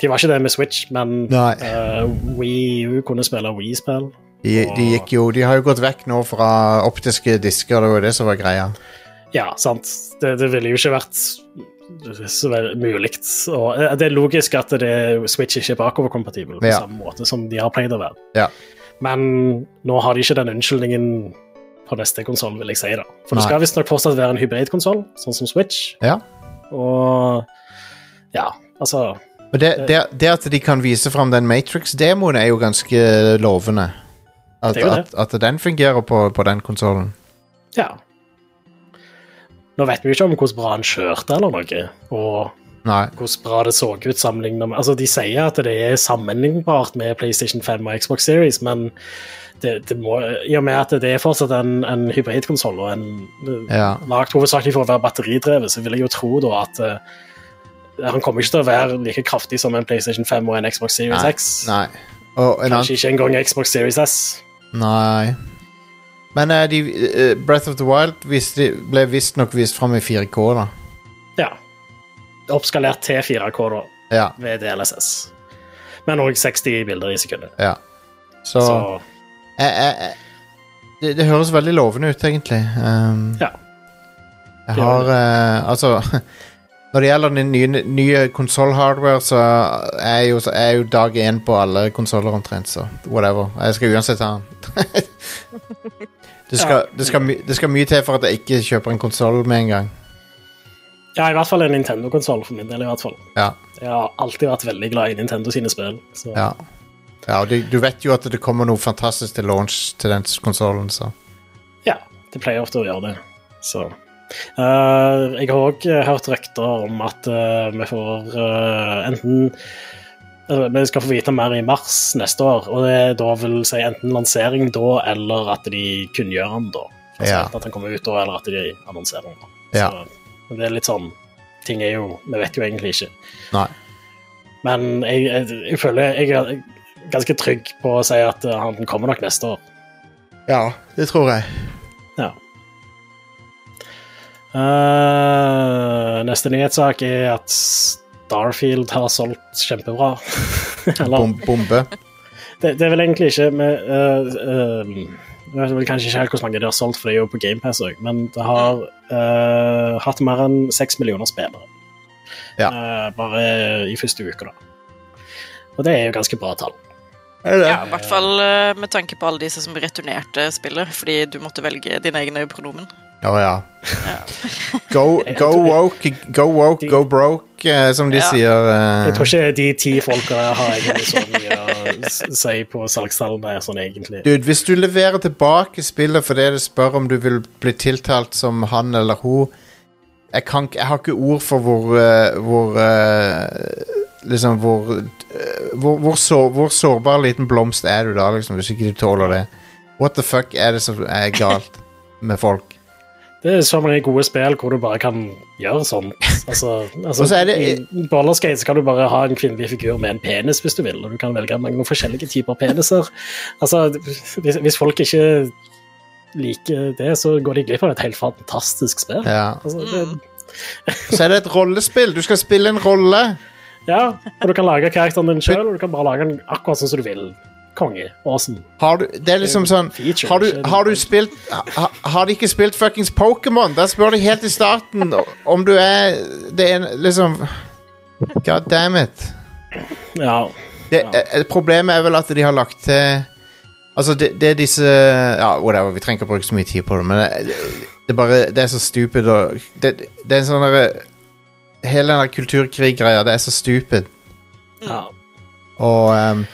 de var ikke det med Switch, men uh, Wii U kunne spille Wii-spill. De, de gikk jo De har jo gått vekk nå fra optiske disker, det var det som var greia. Ja, sant. Det, det ville jo ikke vært så mulig. Og eh, det er logisk at det, Switch ikke er bakoverkompatibel på Ja. samme måte som de har pleid å være. Ja. Men nå har de ikke den unnskyldningen på neste konsoll, vil jeg si. da. For det Nei. skal visstnok fortsatt være en hybridkonsoll, sånn som Switch. Ja. Og ja, altså Og det, det, det at de kan vise fram den Matrix-demoen, er jo ganske lovende. At, at, at den fungerer på, på den konsollen. Ja. Nå vet vi jo ikke om hvordan bra han kjørte eller noe, og Nei. hvordan bra det så ut sammenlignet med Altså, de sier at det er sammenlignbart med PlayStation 5 og Xbox Series, men det, det må, i og med at det er fortsatt en, en hybridkonsoll og en Ja. lagd hovedsakelig for å være batteridrevet, så vil jeg jo tro da at eh, han kommer ikke til å være like kraftig som en PlayStation 5 og en Xbox Series Nei. X. Nei. Og en Kanskje ikke engang Xbox Series S. Nei. Men uh, de, uh, Breath of the Wild viste, ble visstnok vist fram i 4K, da. Ja. Oppskalert til 4K da, Ja. ved DLSS. Men òg 60 bilder i sekundet. ja. Så, Så Jeg, jeg, eh, det, det høres veldig lovende ut, egentlig. Um, Ja. Jeg har uh, Altså Når det gjelder den nye, nye konsoll-hardware, så er jo, så er jo dag én på alle konsoller omtrent, så whatever. Jeg skal uansett ha den. det, skal, det, skal my, det skal mye til for at jeg ikke kjøper en konsoll med en gang. Ja, i hvert fall en Nintendo-konsoll, for min del. i hvert fall. Ja. Jeg har alltid vært veldig glad i Nintendo sine spill. Så. Ja, ja og du, du vet jo at det kommer noe fantastisk til launch til den konsollen, så ja, det pleier ofte å gjøre det. Så. Eh, jeg har òg hørt rykter om at eh, vi får eh, enten eh, Vi skal få vite mer i mars neste år, og det da vil si enten lansering da, eller at de kunngjør den da. Altså Ja. At den kommer ut da, eller at de annonserer den. da. Ja. Så, det er litt sånn Ting er jo Vi vet jo egentlig ikke. Nei. Men jeg, jeg, jeg føler jeg er ganske trygg på å si at den han kommer nok neste år. Ja, det tror jeg. Ja. Eh, neste nyhetssak er at Starfield har solgt kjempebra. Eller bombe. det, det er vel egentlig ikke med uh, uh, Jeg vet vel kanskje ikke helt hvor mange de har solgt, for det er jo på GamePass òg, men det har eh, hatt mer enn seks millioner spillere. Ja. Eh, bare i første uke, da. Og det er jo ganske bra tall. Er det? Ja, I hvert fall eh, med tanke på alle disse som returnerte spillet, fordi du måtte velge dine egne pronomen. Å ja. Go, go woke, go woke, go broke, eh, som de Ja. sier. eh. Jeg tror ikke de ti folka har egentlig så mye å si på salgstallene sånn egentlig. Dude, hvis du leverer tilbake spillet fordi det spør om du vil bli tiltalt som han eller hun Jeg, kan, jeg har ikke ord for hvor eh, Hvor eh, Liksom hvor hvor, hvor, så, hvor sårbar liten blomst er du da, liksom, hvis ikke du tåler det? What the fuck er det som er galt med folk? Det er så mange gode spill hvor du bare kan gjøre sånt. Altså, altså så det- I Ballerskate så kan du bare ha en kvinnelig figur med en penis hvis du vil, og du kan velge mange forskjellige typer peniser. Altså, hvis, hvis folk ikke liker det, så går de glipp av et helt fantastisk spill. Ja. Altså, det, Så er det et rollespill. Du skal spille en rolle. ja, og du kan lage karakteren din sjøl, og du kan bare lage den akkurat sånn som du vil. Konge. Awesome. Har du, det er liksom sånn Har du, har du spilt ha, Har de ikke spilt fuckings Pokémon? Der spør de helt i starten om du er Det er liksom God damn it. Ja. Det, eh, Problemet er vel at de har lagt til Altså, det, det er disse Ja, whatever, vi trenger ikke å bruke så mye tid på det, men det, det er bare Det er så stupid og Det, det er en sånn derre Hele den der kulturkrig-greia, det er så stupid. ja. Og ehm,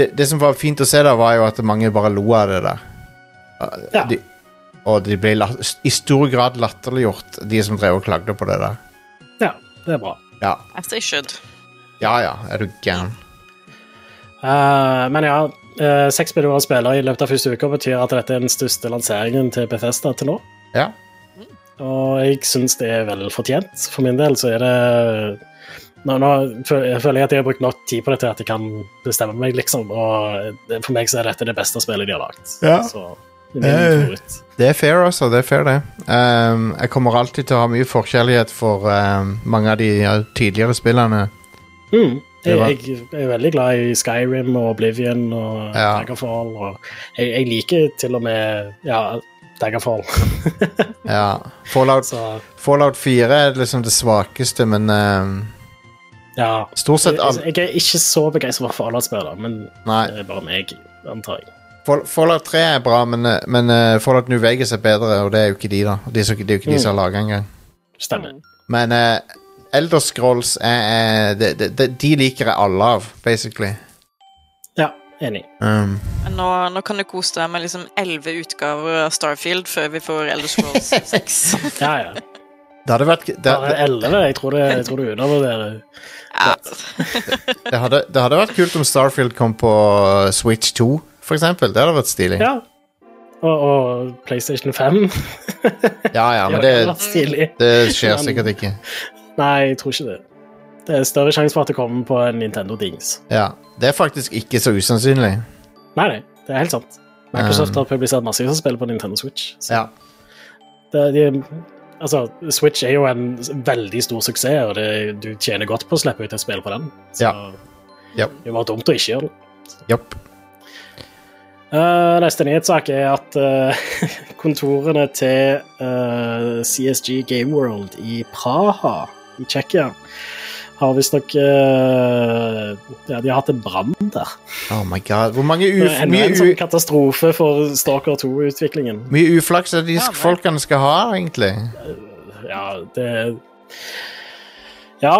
det, det som var fint å se da, var jo at mange bare lo av det der. Ja. De, og de ble i stor grad latterliggjort, de som drev og klagde på det der. ja, det er bra. Ja, As they should. ja, ja er du gæren. Uh, men ja, uh, seks millioner spillere i løpet av første uke betyr at dette er den største lanseringen til Bethesda til nå. Ja. Og jeg syns det er vel fortjent. For min del så er det nå, nå jeg føler jeg at jeg har brukt nok tid på det til at jeg kan bestemme meg, liksom. Og for meg så er dette det beste spillet de har lagd. Ja. Så Min Eh. Det er fair, altså. Det er fair, det. Um, jeg kommer alltid til å ha mye forkjærlighet for um, mange av de tidligere spillene. Mm. Jeg, jeg er veldig glad i Skyrim og Oblivion og Ja. Daggerfall. Og jeg, jeg liker til og med ja, Daggerfall. Ja. Fallout, Fallout 4 er liksom det svakeste, men um, ja. stort sett Jeg, all... jeg er ikke så begeistra for Fallout-spillere, men Nei. det er bare meg, antar jeg. Fallout 3 er bra, men, men uh, Fallout New Vegas er bedre, og det er jo ikke de, da. Det er jo ikke de som har laga engang. Stemmer. Men uh, Elder Scrolls er, er de, de, de, de liker jeg alle av, basically. Ja, enig. Um, Nå, nå kan du kose deg med liksom elleve utgaver av Starfield før vi får Elder Scrolls 6. Ja, ja. Det hadde vært det, Bare elleve? jeg tror, det, jeg tror du undervurderer. Det, hadde, det hadde vært kult om Starfield kom på uh, Switch 2, for eksempel. Det hadde vært stilig. Ja. Og, og PlayStation 5. Ja, ja, men det det, skjer Men- sikkert ikke. Nei, jeg tror ikke det. Det er større sjanse for at det kommer på en Nintendo-dings. Ja, Det er faktisk ikke så usannsynlig. Nei, nei, det er helt sant. Microsoft har publisert masse som spiller på Nintendo Switch. Så Ja, det, de, altså, Switch er jo en veldig stor suksess, og det, du tjener godt på å slippe ut et spill på den. Så Ja. yep. det var dumt å ikke gjøre det. Yep. Uh, neste nyhetssak er at uh, kontorene til uh, CSG Game World i Praha i Tsjekkia har visstnok uh, Ja, de har hatt en brann der. Oh my god. Hvor mange, uf er mye, en sånn katastrofe for Stalker 2-utviklingen. mye uflaks er det de Ja, folkene skal ha, egentlig? Ja, det Ja.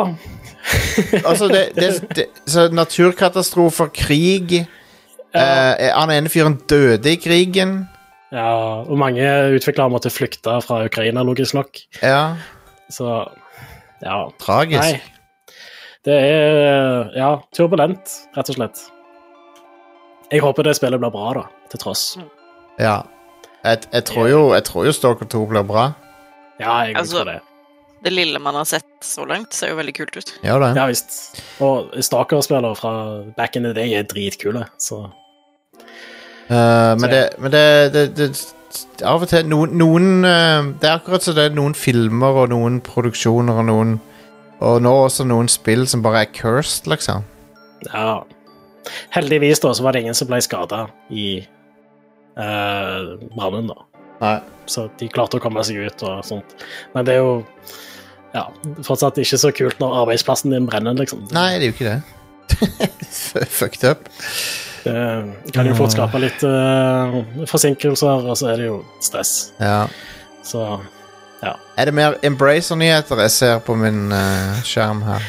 Altså, det, det, det Så naturkatastrofer, krig eh, Han ene fyren døde i krigen. ja. Og mange utviklere måtte flykte fra Ukraina, logisk nok. Ja, Så ja. tragisk. Nei. Det er ja, turbulent, rett og slett. Jeg håper det spillet blir bra, da, til tross. Ja. Jeg, jeg, tror jo, jeg tror jo Stalker 2 blir bra. Ja, jeg Altså- tror det. det lille man har sett så langt, ser jo veldig kult ut. Ja, det. Ja visst. Og Stalker-spillere fra back in the day er dritkule, så Uh, men Så- det, men det, det, det Av og til noen, noen eh, Det er akkurat som det er noen filmer og noen produksjoner og noen Og nå også noen spill som bare er cursed, liksom. ja. Heldigvis da, så var det ingen som ble skada i uh, brannen, da. Nei. Så de klarte å komme seg ut og sånt. Men det er jo ja, fortsatt ikke så kult når arbeidsplassen din brenner, liksom. Nei, det er jo ikke det. Fucked up. Det kan jo fort skape litt uh, forsinkelser, og så er det jo stress. Ja. Så Er det mer Embracer-nyheter jeg ser på min uh, skjerm her?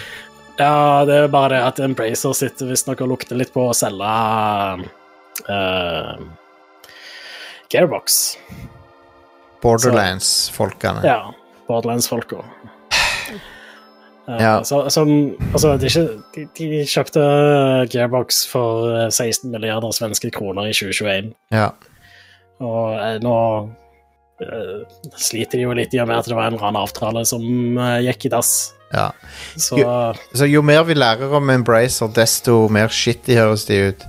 ja, det er bare det at Embracer sitter visstnok og lukter litt på å selge uh, Gearbox. Borderlands-folkene. Ja, Borderlands-folka. Uh, Ja. så, som, altså, er de, de kjøpte Gearbox for eh, 16 milliarder svenske kroner i 2021. Ja. Og eh, nå eh, sliter de jo litt i og med at det var en eller annen avtale som eh, gikk i dass. ja. Så Så jo mer vi lærer om Embracer, desto mer shitty høres de ut.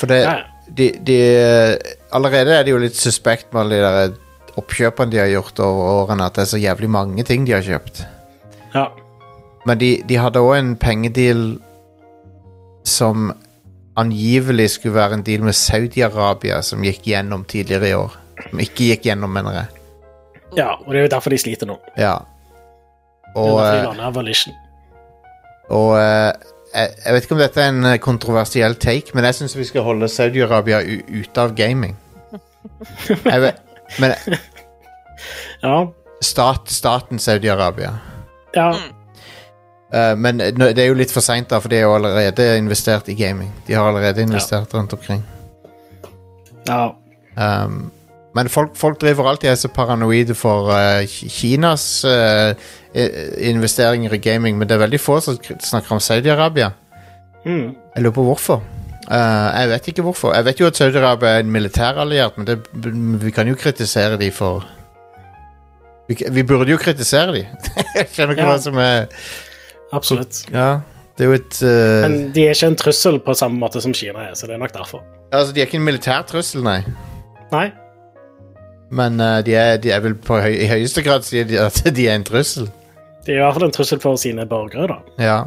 For det ja, de, de Allerede er det jo litt suspekt med alle de der oppkjøpene de har gjort over årene, at det er så jævlig mange ting de har kjøpt. ja. Men de, de hadde òg en pengedeal som angivelig skulle være en deal med Saudi-Arabia, som gikk gjennom tidligere i år. Som ikke gikk gjennom, mener jeg. ja, og det er jo derfor de sliter nå. Ja. Det er Og, derfor de eh, Volition. og eh, jeg, vet ikke om dette er en eh, kontroversiell take, men jeg syns vi skal holde Saudi-Arabia ute av gaming. Vet, men Ja, stat, staten Saudi-Arabia ja. Eh, men det er jo litt for seint, for de har allerede investert i gaming. De har allerede investert rundt omkring. ja. Um, men folk, folk driver alltid er så paranoide for uh, Kinas uh, investeringer i gaming, men det er veldig få som snakker om Saudi-Arabia. Mm. Jeg lurer på hvorfor. Uh, jeg vet ikke hvorfor. Jeg vet jo at Saudi-Arabia er en militæralliert, men det, vi kan jo kritisere de for Vi, vi burde jo kritisere de. jeg skjønner ikke Ja. hva som er Absolutt. Ja, det er jo et uh... Men de er ikke en trussel på samme måte som Kina er, så det er nok derfor. Altså, de er ikke en militær trussel, nei. Nei, Men uh, de, er, de er vel på høy, i høyeste grad sier de at de er en trussel. De er i hvert fall en trussel for sine borgere, da. Ja.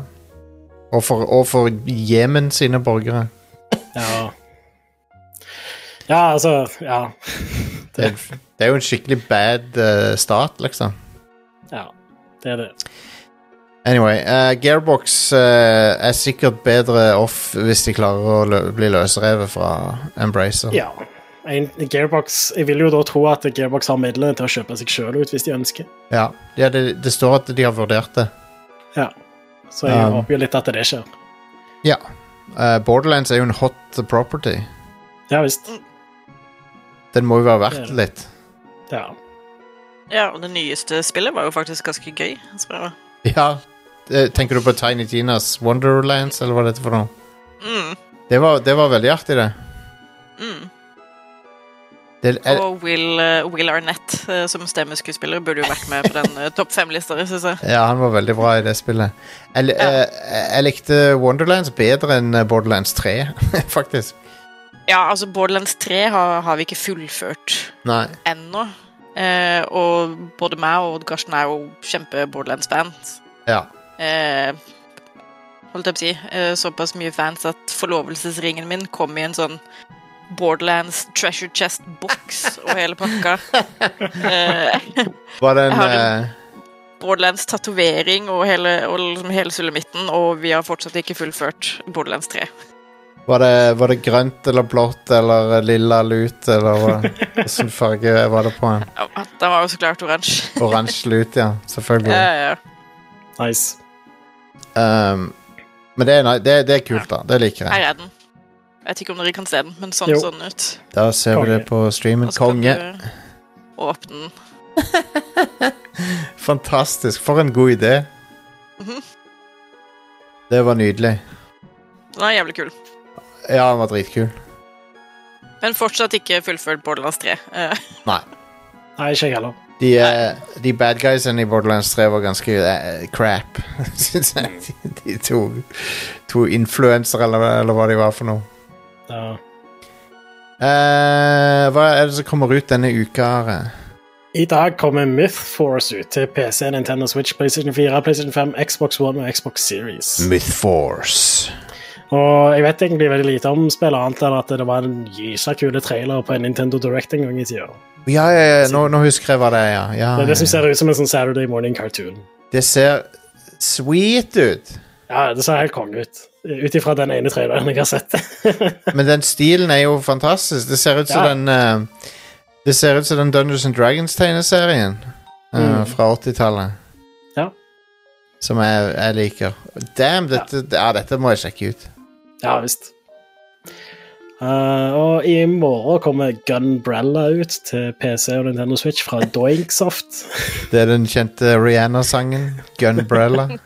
Og for, og for Jemen sine borgere. Ja. Ja, altså Ja. Det, det er jo en skikkelig bad uh, stat, liksom. ja. Det er det. Anyway, uh, Gearbox uh, er sikkert bedre off hvis de klarer å lø bli løsrevet fra Embracer. Ja. En, Gearbox Jeg vil jo da tro at Gearbox har midlene til å kjøpe seg sjøl ut hvis de ønsker. Ja, ja det, det står at de har vurdert det. Ja. Så jeg Um. håper jo litt at det skjer. Ja. Uh, Borderlands er jo en hot property. Ja visst. Den må jo være verdt er det. litt. Ja. Ja, og det nyeste spillet var jo faktisk ganske gøy. Så, Ja. eh, Tenker du på Tiny Tinas Wonderlands, eller hva er dette for noe? mm, Det var, det var veldig artig, det. mm. Er, Og Will, eh, Will Arnett eh, som stemmeskuespiller burde jo vært med på den eh, topp fem-lista, jeg. ja, han var veldig bra i det spillet. Jeg, Ja. eh, jeg likte Wonderlands bedre enn Borderlands 3, faktisk. Ja, altså Borderlands 3 har, har vi ikke fullført Nei. ennå. Eh, og både meg og Karsten er jo kjempe Borderlands-band. Ja. Eh, holdt jeg på å si. Eh, såpass mye fans at forlovelsesringen min kom i en sånn Borderlands treasure chest-boks og hele pakka. Eh, Var det en eh, Borderlands tatovering og hele, og liksom hele sulamitten, og vi har fortsatt ikke fullført Borderlands 3. var, det, var det grønt eller blått eller lilla lut, eller hvilken farge var det på den? Ja, den var jo så klart oransje. Oransje lut, ja. Selvfølgelig. Ja, ja, ja. Nice. Um, men det er, det, det er kult, da. Det liker jeg. Her er den. Jeg vet ikke om dere kan se den, men sånn Jo. så ut. Da ser vi det på streamen. Konge. åpne den. Fantastisk. For en god idé. Mhm. Det var nydelig. Den er jævlig kul. Ja, den var dritkul. Men fortsatt ikke fullført Borderlands 3. Eh, Nei. Nei, ikke jeg heller. De, uh, de bad guysene i Borderlands 3 var ganske uh, crap, syns jeg. De, de to, to influensere, eller, eller hva de var for noe. Ja. Eh, hva er det som kommer ut denne uka? Are? I dag kommer Mythforce ut til PC, Nintendo Switch, PlayStation 4, PlayStation 5, Xbox One og Xbox Series. Mythforce. Og jeg vet egentlig veldig lite om spillet, annet enn at det var en gysa kule trailer på en Nintendo Direct en gang i tida. Ja, ja, ja. Nå, nå husker jeg hva det er, ja. ja Det er det som ser ut som en sånn Saturday Morning cartoon. Det ser sweet ut. Ja, det ser helt konge ut. Ut ifra den ene traileren jeg har sett. Men den stilen er jo fantastisk. Det ser ut som Ja. den uh, Det ser ut som den Dungeons and Dragons-tegneserien uh, Mm. fra 80-tallet. Ja. Som jeg, jeg liker. Damn, dette, ja, dette må jeg sjekke ut. ja visst. Uh, og i morgen kommer Gunbrella ut til PC og Nintendo Switch fra Doinksoft. Det er den kjente Rihanna-sangen. Gunbrella.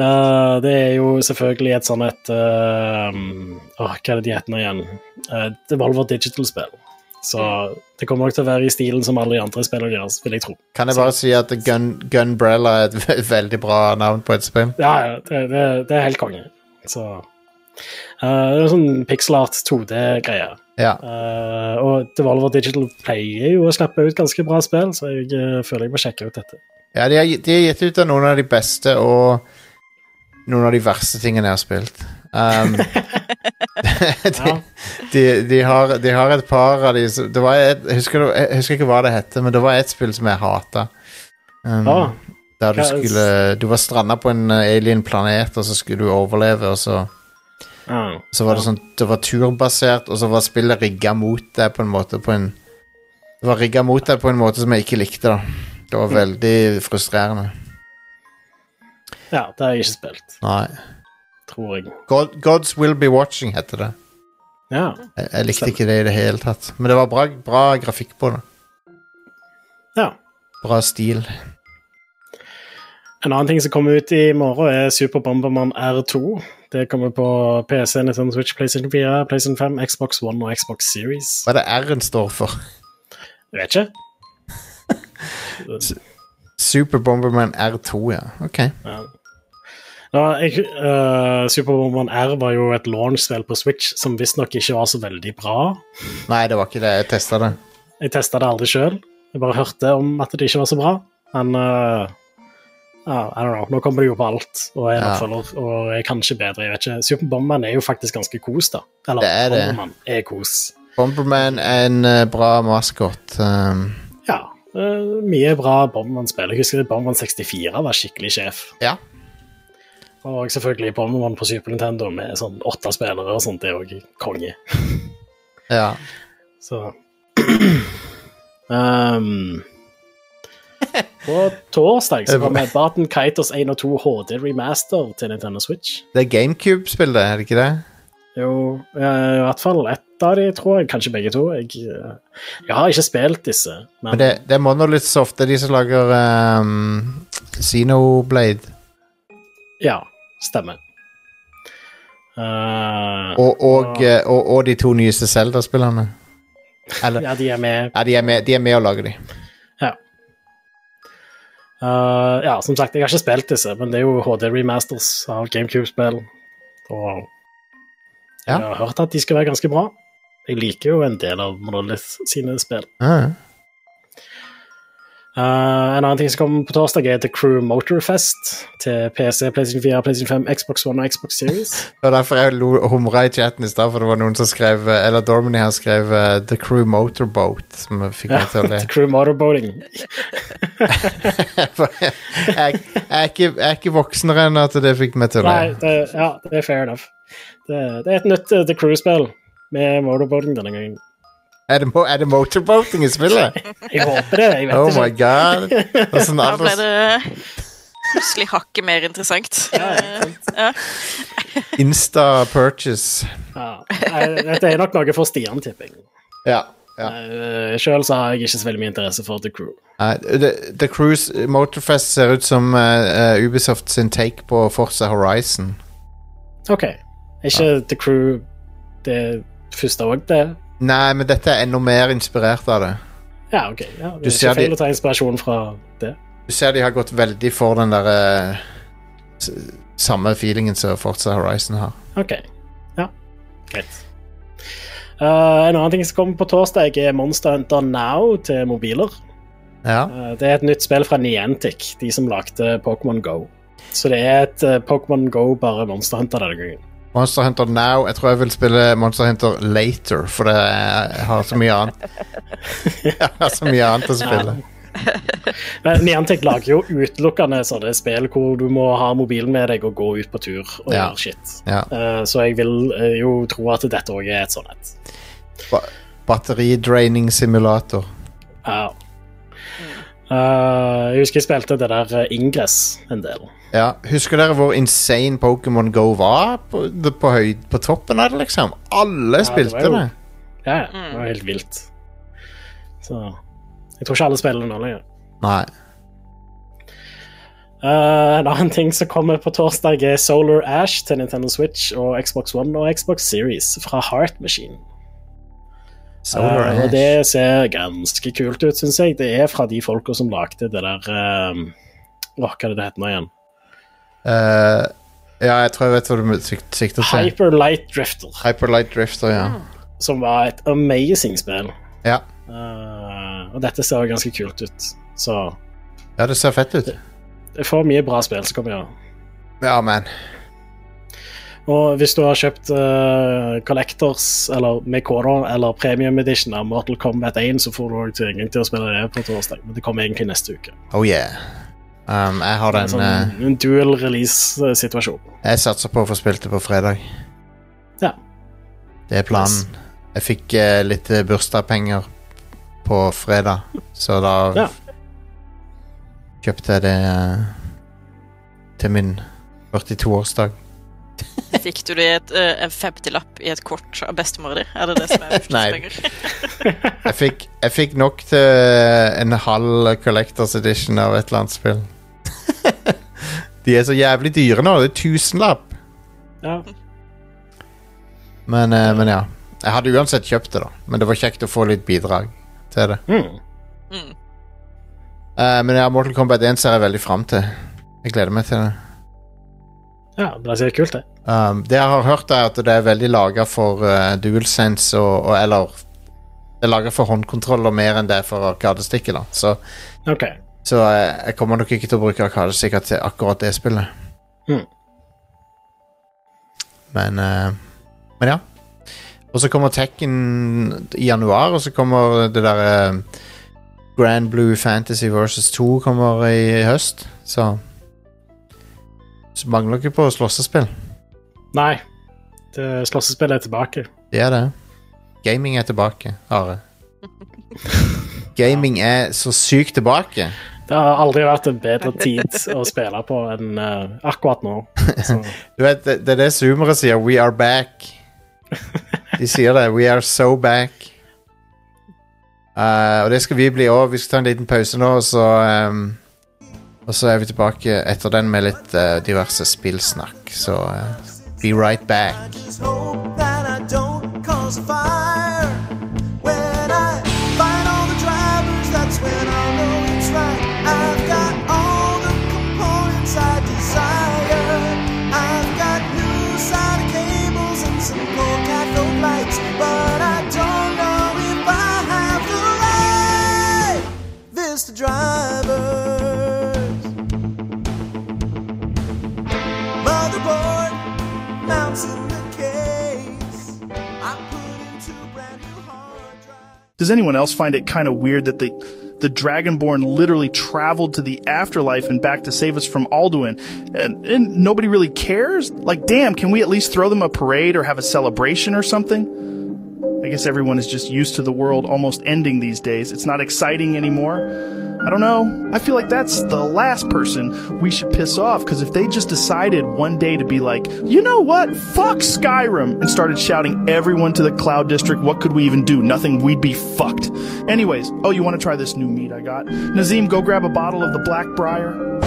Eh, det er jo selvfølgelig et sånn et eh, åh, Hva er det de heter nå igjen? Uh, Devolver Digital-spill. Så det kommer nok til å være i stilen som alle de andre spillene deres, vil jeg tro. Kan jeg bare si at Gun, Gunbrella er et veldig bra navn på et spill? Ja, ja, det, det, det er helt konge. Så uh, Det er en sånn pixel art 2D-greie. Ja. Eh, og Devolver Digital pleier jo å slippe ut ganske bra spill, så jeg eh, føler jeg må sjekke ut dette. ja de, har, de har gitt ut av noen av de beste og noen av de verste tingene jeg har spilt. Um, de, de, de, har, de har et par av de som- det var et, jeg, husker, jeg husker ikke hva det heter, men det var et spill som jeg hata. Um, ah, Der du skulle Du var stranda på en uh, alien planet, og så skulle du overleve, og så ah, Så var det sånn Det var turbasert, og så var spillet rigga mot deg på en måte på en Det var rigga mot deg på en måte som jeg ikke likte, da. Det var veldig frustrerende. Ja, det har jeg ikke spilt, Nei. tror jeg. God, Gods Will Be Watching heter det. Ja. Jeg, jeg likte ikke det i det hele tatt. Men det var bra, bra grafikk på det. ja. Bra stil. En annen ting som kommer ut i morgen, er Super Bomberman R2. Det kommer på PC, Nintendo Switch, PlayStation 4, PlayStation 5, Xbox One og Xbox Series. Hva er det R-en står for? Jeg vet ikke. Super Bomberman R2, ja. Ok. Ja. Ja, jeg, eh, Super Bomberman R var jo et launch-spill på Switch som visstnok ikke var så veldig bra. Nei, det var ikke det. Jeg testa det. Jeg testa det aldri sjøl. Jeg bare hørte om at det ikke var så bra. Men uh, uh, I don't know. Nå kommer det jo på alt, og er en Ja. oppfølger, og er kanskje bedre. jeg vet ikke. Super Bomberman er jo faktisk ganske kos, da. Eller Det er det. Bomberman er kos. Bomberman er en eh, bra maskot. Um, Ja. mye bra Bomberman-spill. Jeg husker Bomberman 64 var skikkelig sjef. ja. Og selvfølgelig Bomberman på Super Nintendo med sånn åtte spillere og sånt, det er òg konge. ja. Så um, På torsdag så kommer Barton Kiters 1 og 2 HD Remaster til Nintendo Switch. Det er GameCube-spill, det, er det ikke det? Jo, eh, i hvert fall ett av de, tror jeg. Kanskje begge to. Jeg, eh, jeg har ikke spilt disse, men, Men det, det er Monolith Soft, det er de som lager um, Xenoblade. ja, stemmer. Uh, Og, og, eh, og, og de to nyeste Zelda-spillerne. Eller ja, de er med. Ja, de er med, de er med å lage de. Ja. Uh, ja, som sagt, jeg har ikke spilt disse, men det er jo HD remasters av GameCube-spill. Og jeg Ja. har hørt at de skal være ganske bra. Jeg liker jo en del av Monolith sine spill. Ah, Eh, en annen ting som kommer på torsdag, er The Crew Motorfest til PC, PlayStation 4, PlayStation 5, Xbox One og Xbox Series. Det var derfor jeg humra i chatten i stad, for det var noen som skrev Eller Dormany her skrev uh, The Crew Motorboat, som fikk meg til å le. The Crew Motorboating. jeg, jeg, er ikke, jeg er ikke voksnere enn at det fikk meg til å Nei, le. det, ja, det er fair enough. Det, det er et nytt uh, The Crew-spill med motorboating denne gangen. Er det, er det motorboating i spillet? Jeg håper det. jeg vet Oh ikke. my god. Det Da ble det plutselig hakket mer interessant. Ja. Ja. Insta-purchase. Ja. Dette er nok noe for Stian, tipper jeg. Ja. ja. Uh, Sjøl så har jeg ikke så veldig mye interesse for The Crew. Uh, The, The Cruise Motorfest ser ut som uh, eh, Ubisoft sin take på Forza Horizon. OK. Er ikke The Crew det første òg, det? Nei, men dette er enda mer inspirert av det. Ja, OK. Ja, det er ikke feil de- å ta inspirasjon fra det. Du ser de har gått veldig for den der eh, Samme feelingen som Forza Horizon har. OK. Ja, greit. Uh, en annen ting som kommer på torsdag, er Monster Hunter Now til mobiler. Ja. Uh, det er et nytt spill fra Niantic, de som lagde Pokémon Go. Så det er et uh, Pokémon Go, bare Monster Hunter denne gangen. Monster Hunter Now Jeg tror jeg vil spille Monster Hunter Later, for det er, jeg har så mye annet Jeg har så mye annet å spille. Men Niantic lager jo utelukkende sånne spill hvor du må ha mobilen med deg og gå ut på tur og Ja. gjøre shit. Ja. Uh, så jeg vil uh, jo tro at dette òg er et sånt et. Ba Batteridraining simulator. Ja. Uh, jeg husker jeg spilte det der Ingress en del. Ja, Husker dere hvor insane Pokémon Go var på, på, høy, på toppen av det, liksom? Alle ja, spilte det. jo- det. Ja, ja, det var helt vilt. Så jeg tror ikke alle spiller det nå lenger. Nei. Uh, en annen ting som kommer på torsdag, er Solar Ash til Nintendo Switch og Xbox One og Xbox Series fra Heart Machine. Solar Uh, og Ash. det ser ganske kult ut, syns jeg. Det er fra de folka som lagde det der uh, hva er det det heter nå igjen? Eh, ja, jeg tror jeg vet hva du sikter til. Hyper Light Drifter. Hyperlight Drifter, ja. Som var et amazing spill. Ja, Uh, og dette ser ganske kult ut. Så ja det ser fett ut. det får mye bra spill som kommer. Ja. Ja, man. Og hvis du har kjøpt uh, Collectors, eller med koder, eller Premium Edition av Mortal Kombat 1, så får du også tilgang til å spille det på torsdag. Men det kommer egentlig neste uke. Oh yeah. Um, jeg har den sånn, uh, en dual release-situasjon. Jeg satser på å få spilt det på fredag. Ja. Det er planen. Jeg fikk uh, litt eh, bursdagspenger på fredag, så da Ja. kjøpte jeg det uh, til min 42-årsdag. Fikk du det i et, uh, en 50-lapp i et kort av bestemora di? Er det det som er bursdagspenger? Jeg fikk, jeg fikk nok til en halv Collectors Edition av et eller annet spill. De er så jævlig dyre nå. Det er tusenlapp. Ja. Men, eh, men ja. Jeg hadde uansett kjøpt det, da. Men det var kjekt å få litt bidrag til det. Mm. Mm. Eh, men ja, Mortal Kombat 1 ser jeg veldig fram til. Jeg gleder meg til det. ja, det ser kult ut. Um, det jeg har hørt, er at det er veldig laga for uh, DualSense og, og eller Det er laga for håndkontroller mer enn det er for arkadestikket. da Så, OK. Så jeg, jeg kommer nok ikke til å bruke arkadestikker til akkurat det spillet. Mm. Men uh, Men ja. Og så kommer Tekken i januar, og så kommer det derre Grand Blue Fantasy versus 2 kommer i høst, så Så mangler ikke på slåssespill. Nei. Slåssespill Slåssespillet er tilbake. Det er det. Gaming er tilbake, Are. Gaming er så sykt tilbake. Det har aldri vært en bedre tid å spille på enn uh, akkurat nå. Så, Du vet, det, det er det zoomere sier. We are back. De sier det. We are so back. Uh, og det skal vi bli òg. Vi skal ta en liten pause nå, og så um, Og så er vi tilbake etter den med litt uh, diverse spillsnakk. Så be right back. I just hope that I don't cause fire. Does anyone else find it kind of weird that the the Dragonborn literally traveled to the afterlife and back to save us from Alduin, and, and nobody really cares? Like, damn, can we at least throw them a parade or have a celebration or something? I guess everyone is just used to the world almost ending these days. It's not exciting anymore. I don't know. I feel like that's the last person we should piss off because if they just decided one day to be like, you know what? Fuck Skyrim and started shouting everyone to the Cloud District, what could we even do? Nothing, we'd be fucked. Anyways, oh, you want to try this new meat I got? Nazim, go grab a bottle of the Black Briar.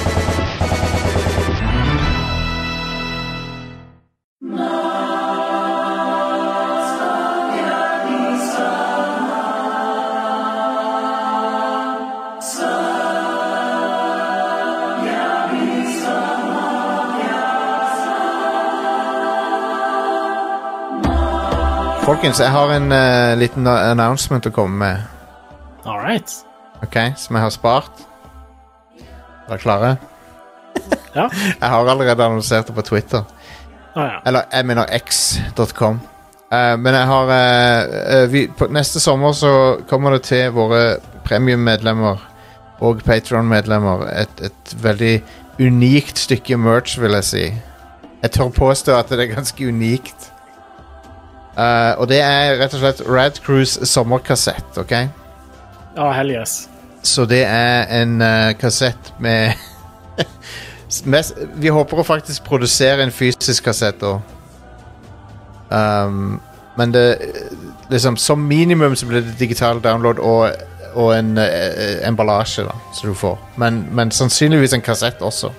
Folkens, jeg har en eh, liten announcement å komme med. all right. Ok, Som jeg har spart. Er dere klare? Ja. Jeg har allerede annonsert det på Twitter. Ah, ja. Eller jeg mener x.com. Eh, men jeg har eh, eh, vi, på, Neste sommer så kommer det til våre premiummedlemmer og Patron-medlemmer et, et veldig unikt stykke merch, vil jeg si. Jeg tør påstå at det er ganske unikt. Eh, og det er rett og slett Rad Cruise sommerkassett, OK? Ja, hell yes. Så det er en uh, kassett med Vi håper å faktisk produsere en fysisk kassett òg. Um, men det liksom, Som minimum så blir det digital download og, og en uh, emballasje da, som du får. Men, men sannsynligvis en kassett også.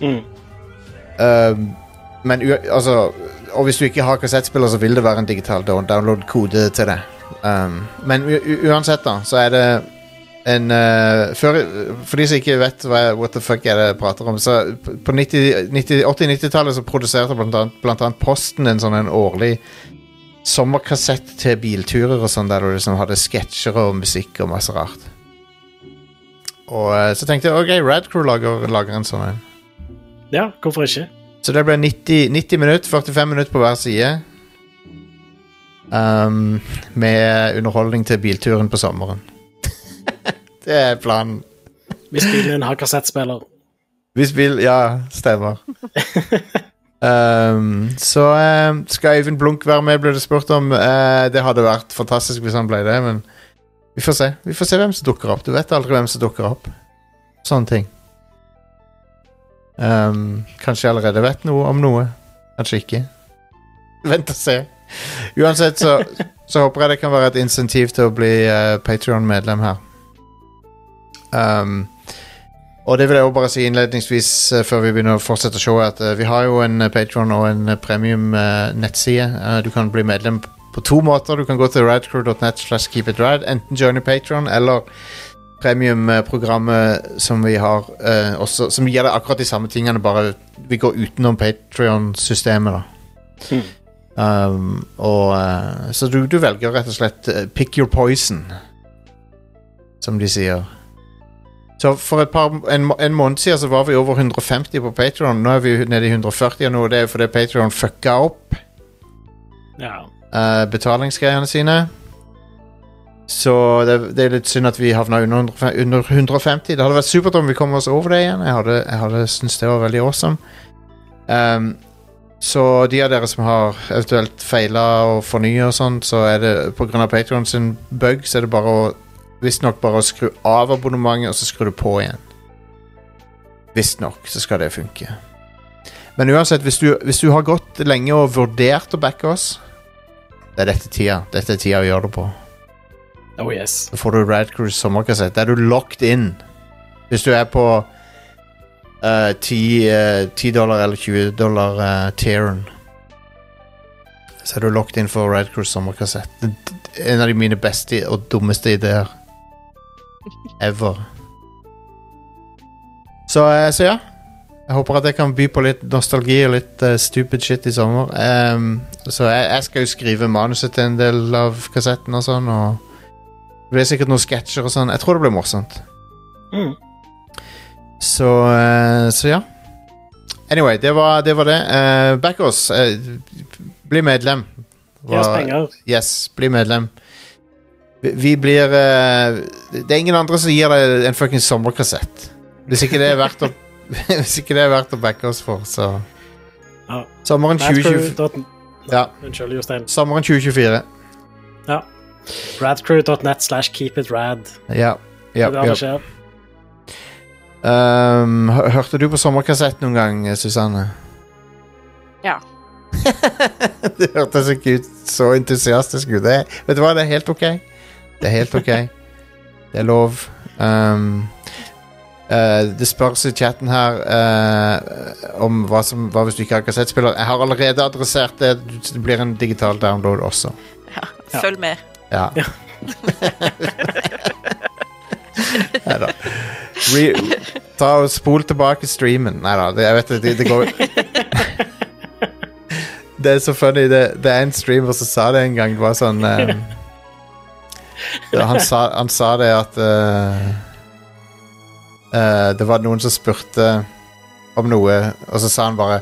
Mm. Um, men altså Og hvis du ikke har kassettspiller, så vil det være en digital download-kode til det. Um, men uansett, da, så er det en uh, for, For de som ikke vet hva what the fuck er det jeg prater om, så på 90 90 80-90-tallet så produserte blant annet, blant annet Posten en sånn en årlig sommerkassett til bilturer og sånn, der du liksom hadde sketsjer og musikk og masse rart. Og uh, så tenkte jeg ok, Radcrew lager, lager en sånn en. Ja, hvorfor ikke? Så det ble 90, 90 minutter, 45 minutter på hver side. Um, med underholdning til bilturen på sommeren. det er planen. Hvis bilen har kassettspiller. Hvis bil Ja, stemmer. um, så um, skal Øyvind Blunk være med, ble det spurt om. Uh, det hadde vært fantastisk hvis han ble det, men vi får se. Vi får se hvem som dukker opp. Du vet aldri hvem som dukker opp. Sånne ting. Um, kanskje jeg allerede vet noe om noe. Kanskje ikke. Vent og se. Uansett så, så håper jeg det kan være et insentiv til å bli uh, Patreon-medlem her. Um, og det vil jeg også bare si innledningsvis uh, før vi begynner å fortsette showet, at uh, vi har jo en uh, Patreon og en uh, premium-nettside. du kan bli medlem på to måter. Du kan gå til radcrew.net slash keepitrad, enten joine Patreon eller premium-programmet som vi har uh, også, som gir deg akkurat de samme tingene, bare vi går utenom Patreon-systemet, da. Um, og, eh, så du, du velger rett og slett eh, pick your poison, som de sier. Så for et par, en, en måned siden så var vi over 150 på Patreon Nå er vi nede i 140, og nå er det fordi Patreon fucka opp Ja. eh, betalingsgreiene sine. Så det, det er litt synd at vi havna under, 150 under 150. Det hadde vært supert om vi kom oss over det igjen. Jeg hadde, jeg hadde syntes det var veldig awesome. Um, så de av dere som har eventuelt feila og fornya og sånn, så er det pga. Patreon sin bug, så er det bare å Visstnok bare å skru av abonnementet, og så skrur du på igjen. Visstnok så skal det funke. Men uansett, hvis du, hvis du har gått lenge og vurdert å backe oss, det er dette tida. Dette er tida å gjøre det på. Oh yes. Får du Radcruise sommerkassett. Da er du locked in. Hvis du er på uh, 10, uh, 10 dollar eller 20 dollar uh, tieren, så er du locked in for Radcruise sommerkassett. En av de mine beste og dummeste ideer ever. Så, eh, så ja. Jeg håper at jeg kan by på litt nostalgi og litt eh, stupid shit i sommer. Um, så jeg, jeg skal jo skrive manuset til en del av kassetten og sånn, og det blir sikkert noen sketsjer og sånn. Jeg tror det blir morsomt. Mm. Så, eh, så ja. Anyway, det var det. Var det. Uh, back oss. Uh, bli medlem. Gi oss penger. Yes, bli medlem. Vi, vi blir uh, Det er ingen andre som gir deg en fucking sommerkassett. Hvis ikke det er verdt å Hvis ikke det er verdt å backe oss for, så Ja. Sommeren 2024. Ja. Sommeren 2024. Ja. Radcrew.net slash keep it rad. Ja. Det ja, ja. Um, hørte du på sommerkassett noen gang, Susanne? Ja. det hørtes ikke ut så entusiastisk ut. Det, vet du hva, det er helt ok. Det er helt ok. Det er lov. Um, Uh, det spørs i chatten her uh, om hva, som, hva hvis du ikke har kassettspiller. Jeg har allerede adressert det. Det blir en digital download også. ja. Ja. Følg med. Ja. Neida. Re, ta og spol tilbake streamen. Nei da, jeg vet det, det, det går Det er så funny. Det, det er en streamer som sa det en gang. Det var sånn um, han, sa, han sa det at uh, uh, Det var noen som spurte om noe, og så sa han bare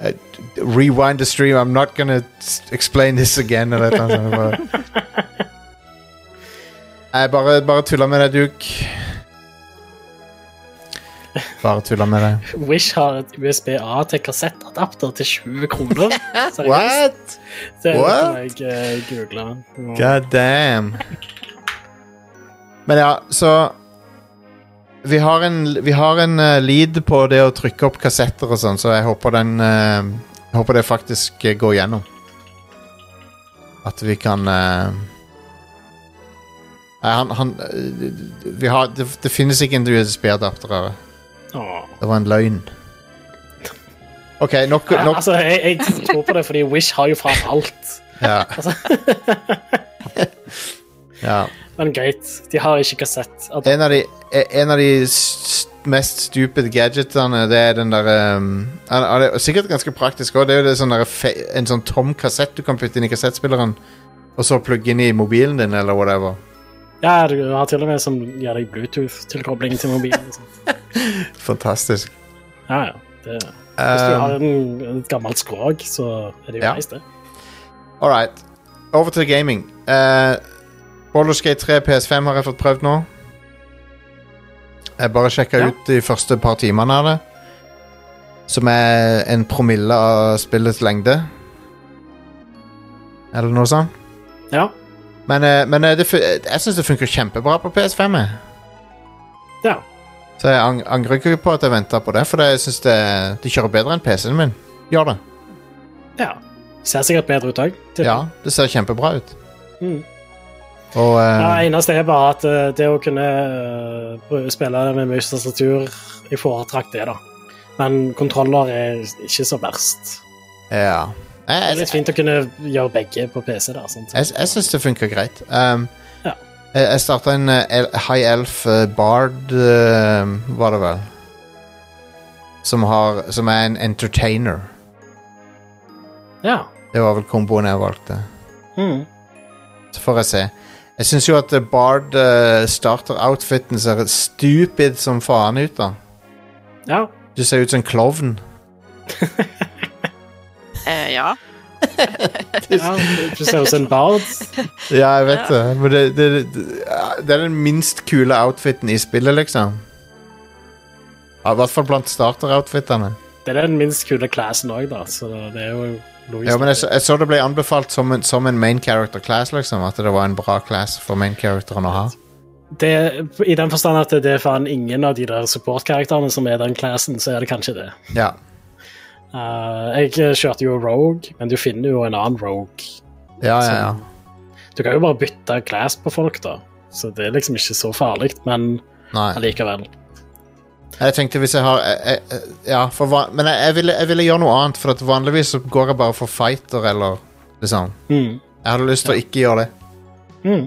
eh, Rewind the stream. I'm not gonna explain this again. Eller et eller annet sånt. Bare- Jeg bare, bare tuller med deg, Duke. Bare tuller med deg. Wish har et USB-A til kassettadapter til 20 kroner. Seriøst. What? Det What? kan jeg uh, google. God damn. Men ja, så Vi har en, vi har en uh, lead på det å trykke opp kassetter og sånn, så jeg håper den uh, Jeg håper det faktisk uh, går gjennom. At vi kan eh, han, han eh, vi har, det, det finnes ikke en USB-adapter her. Det var en løgn. OK, nok, Ja, altså, jeg, jeg tror på det, fordi Wish har jo faen alt. ja. ja. Men greit, de har ikke kassett. En av de, en av de mest stupid gadgetene, det er den der um, han er Sikkert ganske praktisk òg. Det er jo det sånn der en sånn tom kassett du kan putte inn i kassettspilleren, og så plugge inn i mobilen din, eller whatever. Ja, du har til og med som gir deg Bluetooth-tilkobling til mobilen. Sånn. Fantastisk. Ja, ja. Det, hvis du har Um, en, et gammelt skrog, så er det jo Ja. nice, det. all right. Over til gaming. Uh, Baldur's Gate 3 PS5 har jeg fått prøvd nå. Jeg bare sjekka Ja. ut de første par timene av det. Som er en promille av spillets lengde. Eller noe sånt. Ja. Men, eh, men eh, det, jeg syns det funker kjempebra på PS5. Jeg. ja. Så jeg ang angrer ikke på at jeg venta på det, for jeg synes det, det kjører bedre enn PC-en min. Gjør det. ja. Ser sikkert bedre ut òg. Ja, det ser kjempebra ut. Mm. Og uh, det eneste er bare at eh, det å kunne eh, spille det med mye tastatur Jeg foretrakk det, da. Men kontroller er ikke så verst. ja. Det er litt fint å kunne gjøre begge på PC. da sånn. jeg, jeg syns det funker greit. Um, Ja. Jeg, jeg starta en uh, High Elf uh, Bard, eh, var det vel. Som, har, som er en entertainer. Ja. Det var vel komboen jeg valgte. Mm. Så får jeg se. Jeg syns jo at eh, Bard uh, starter-outfiten ser stupid som faen ut, da. Ja. Du ser ut som en klovn. Eh, ja. ja. Du ser ut som en bard. Ja, jeg vet det. Men det, det, det, det er den minst kule outfiten i spillet, liksom. Ja, I hvert fall blant starter-outfitene. Det er den minst kule classen òg, da, så det er jo logisk. Ja, men jeg, så- jeg så det ble anbefalt som en, som en main character class, liksom. At det var en bra class for main characteren å ha. det, I den forstand at det er faen ingen av de der support-karakterene som er den classen, så er det kanskje det. Ja. Eh, jeg kjørte jo Rogue, men du finner jo en annen Rogue. Ja, ja, ja. Du kan jo bare bytte class på folk, da. Så det er liksom ikke så farlig, men Nei. allikevel. Jeg tenkte hvis jeg har jeg, jeg, Ja, for men jeg, ville, jeg ville gjøre noe annet, for vanligvis så går jeg bare for fighter eller liksom. Mm. Jeg hadde lyst til å ikke gjøre det. Mm.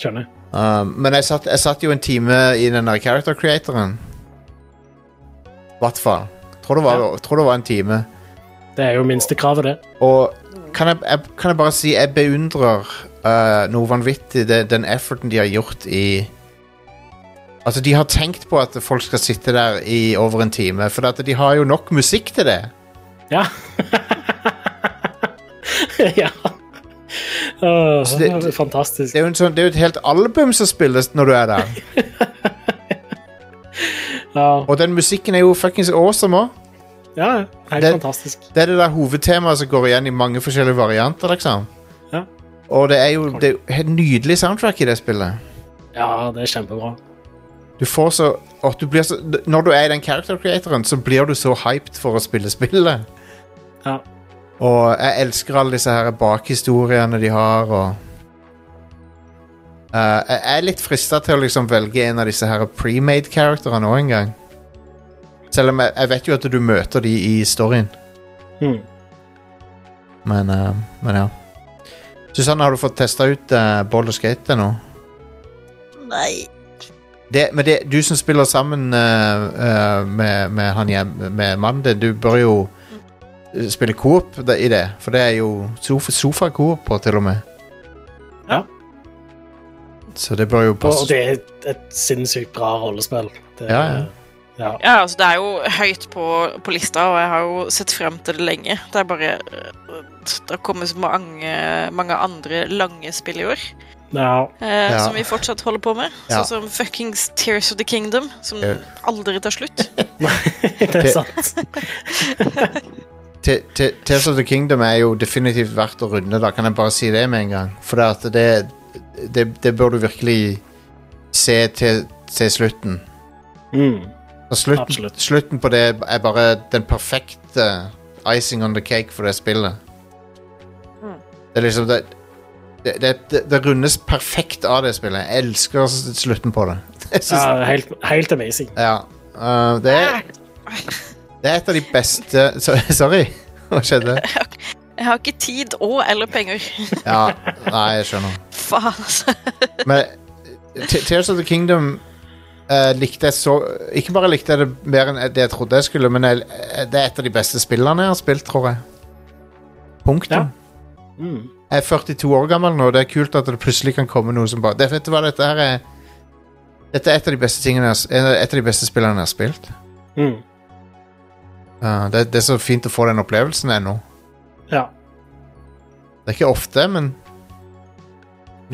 Skjønner. Um, men jeg satt, jeg satt jo en time i den der character creatoren. Hvert fall. Tror det, var, tror det var en time. Det er jo minstekravet, det. Og kan jeg, kan jeg bare si jeg beundrer uh, noe vanvittig det, den efforten de har gjort i Altså, de har tenkt på at folk skal sitte der i over en time, for at de har jo nok musikk til det. Ja. ja. Åh, det- det er fantastisk. Det er jo, en sånn, det er jo et helt album som spilles når du er der. Ja, Og den musikken er jo fuckings awesome òg. ja helt Det- fantastisk. Det er det der hovedtemaet som går igjen i mange forskjellige varianter, liksom. Ja. Og det er jo det er nydelig soundtrack i det spillet. Ja, det er kjempebra. Du får så, du blir så Når du er i den character creatoren, så blir du så hyped for å spille spillet. Ja. Og jeg elsker alle disse her bakhistoriene de har, og Uh, Jeg er litt frista til å liksom velge en av disse her premade-characterene òg en gang. Selv om jeg, jeg vet jo at du møter de i storyen. Mm. Men, uh, men ja. Susanne, har du fått testa ut uh, Boulder Skate nå? Nei. Det, men det, du som spiller sammen uh, uh, med, med han hjem, med mannen din, du bør jo eh, spille coop i det. For det er jo sofa, sofa-coop på, til og med. Ja. Så det bør jo Og det er et- sinnssykt bra rollespill. Det, Ja, ja. ja. Ja, altså det er jo høyt på, på lista, og jeg har jo sett frem til det lenge. Det er bare øh, Det har kommet så mange, mange andre lange spill i år Ja. eh, som vi fortsatt holder på med. Ja. Sånn som fuckings Tears of the Kingdom, som aldri tar slutt. det er sant. Te- Te- Tears of the Kingdom er jo definitivt verdt å runde, da kan jeg bare si det med en gang. For det, at det, det, det bør du virkelig se til, til slutten. Mm. Og slutten, Absolutt. slutten på det er bare den perfekte icing on the cake for det spillet. Mm. Det er liksom det, det, det, det, rundes perfekt av det spillet. Jeg elsker slutten på det. Ja, helt, helt amazing. ja. Uh, det, er, det er et av de beste Sorry, hva skjedde? Jeg har ikke tid og eller penger. Ja, nei, jeg skjønner. Faen, altså. Men Tears of the Kingdom uh, likte jeg så Ikke bare likte jeg det mer enn det jeg trodde jeg skulle, men jeg, det er et av de beste spillene jeg har spilt, tror jeg. Punktum. Mm. Er 42 år gammel nå, det er kult at det plutselig kan komme noe som bare det, Vet du hva, dette her er Dette er et av de beste tingene jeg, et av de beste spillene jeg har spilt. Mm. Uh, det, det er så fint å få den opplevelsen ennå. Ja. Det er ikke ofte, men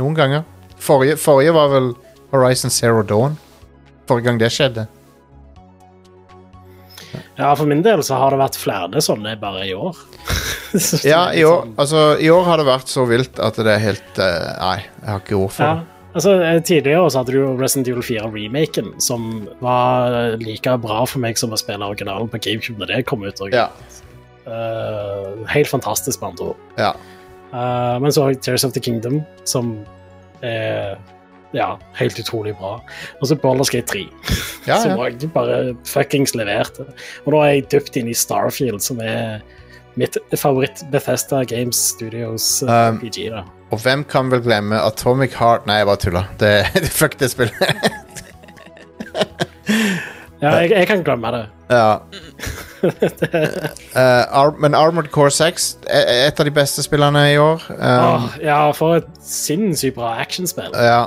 noen ganger. Forrige, forrige var vel Horizon Zero Dawn. Forrige gang det skjedde. ja, for min del så har det vært flere sånne bare i år. Ja, i år, altså, i år har det vært så vilt at det er helt uh, Nei, jeg har ikke ord for Ja. det. Altså, eh, Tidligere så hadde du jo Resident Evil 4-remaken, som var like bra for meg som å spille originalen på GameCube når det kom ut. Ja, Uh, helt fantastisk, med andre ord. ja. Uh, men så har jeg Tears of the Kingdom, som er ja, helt utrolig bra. Og så Baldur's Gate 3, ja, som ja. også bare fuckings leverte. Og nå er jeg dypt inn i Starfield, som er mitt favoritt Bethesda Games Studios eh, Um, PG, da. Og hvem kan vel glemme Atomic Heart Nei, jeg bare tuller. Det, fuck det spillet. Ja, jeg, jeg kan glemme det. ja. uh, Ar men Armored Core 6 er er et av de beste spillene i år. Um, oh, ja, for et sinnssykt bra actionspill. ja,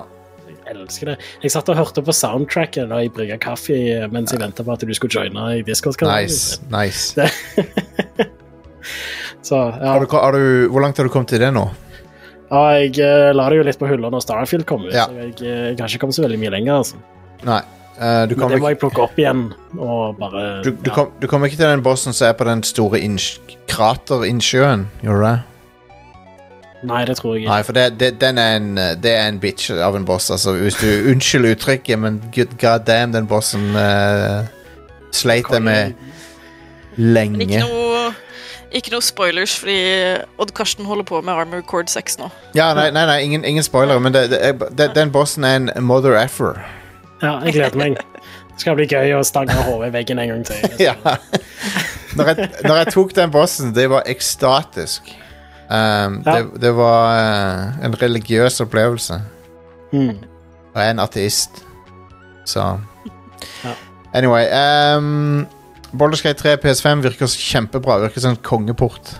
Jeg elsker det. Jeg satt og hørte på soundtracket da jeg brygga kaffe mens jeg venta på at du skulle joine i Discord-kanalen. nice. nice. Så ja, Har du, har du, hvor langt har du kommet i det nå? ja jeg eh, la det jo litt på hylla når Starfield kom ut, Ja. så jeg, eh, jeg har ikke kommet så veldig mye lenger. Altså. Nei. Uh, du, Men kommer det må jeg plukke opp igjen og bare du, du, ja. kom, du kommer ikke til den bossen som er på den store inns- kraterinnsjøen, gjør du det? Nei, det tror jeg ikke. Nei, for det, det, den er en, det er en bitch av en boss, altså. Hvis du Unnskyld uttrykket, men good god damn, den bossen uh, sleit jeg med Men lenge. ikke noe, ikke noe spoilers, fordi Odd Karsten holder på med Armor Cord 6 nå. Ja, nei, nei, nei ingen, ingen spoilere, men det, det, det, den bossen er en mother effer. Ja, jeg gleder meg. Det skal bli gøy å stange hodet i veggen en gang til. ja. når, jeg, når jeg tok den bossen, det var ekstatisk. Um, Ja. det, det var uh, en religiøs opplevelse. Mm. Og jeg er en ateist. Så Ja. Anyway um, Baldur's Gate 3 PS5 virker kjempebra. Virker som en kongeport.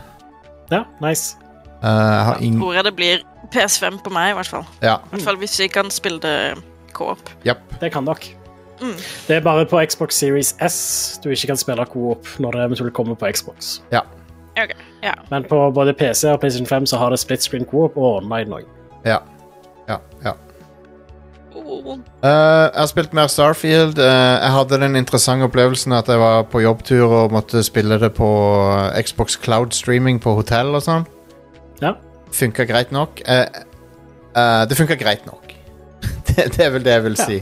Ja, nice. Uh, jeg har ingen Tror jeg det blir PS5 på meg, i hvert fall. Ja. I hvert fall hvis vi kan spille det co-op. Japp. Det kan dere. Mm. Det er bare på Xbox Series S du ikke kan spille co-op når det eventuelt kommer på Xbox. Ja. Okay. ja. Men på både PC og PlayStation 5 så har det split screen co-op og online òg. Ja. Ja. ja. Uh, jeg har spilt mer Starfield. Uh, jeg hadde den interessante opplevelsen at jeg var på jobbtur og måtte spille det på uh, Xbox Cloud Streaming på hotell og sånn. Ja. Funka greit nok. Uh, det funka greit nok. det, det er vel det jeg vil Ja. si.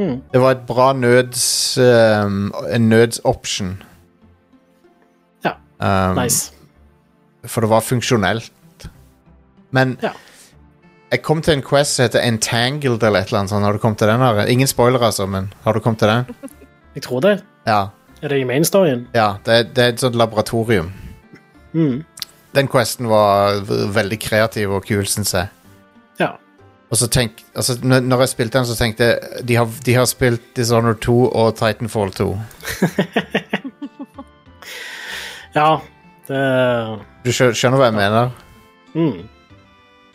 Mm. Det var et bra nøds En nødsoption. Ja. Um, Nice. For det var funksjonelt. Men Ja. Jeg kom til en quest som heter Entangled eller et eller annet sånt. Har du kommet til den? her? Ingen spoiler, altså, men har du kommet til den? Jeg tror det. Ja. Er det i mainstoryen? ja det, det er et sånt laboratorium. Mm. Den questen var veldig kreativ og kul, syns jeg. Ja. Og så tenk, altså, når, jeg spilte den, så tenkte jeg de har, de har spilt Dishonored 2 og Titanfall 2. Ja, det Du skjø- skjønner hva jeg mener? mm.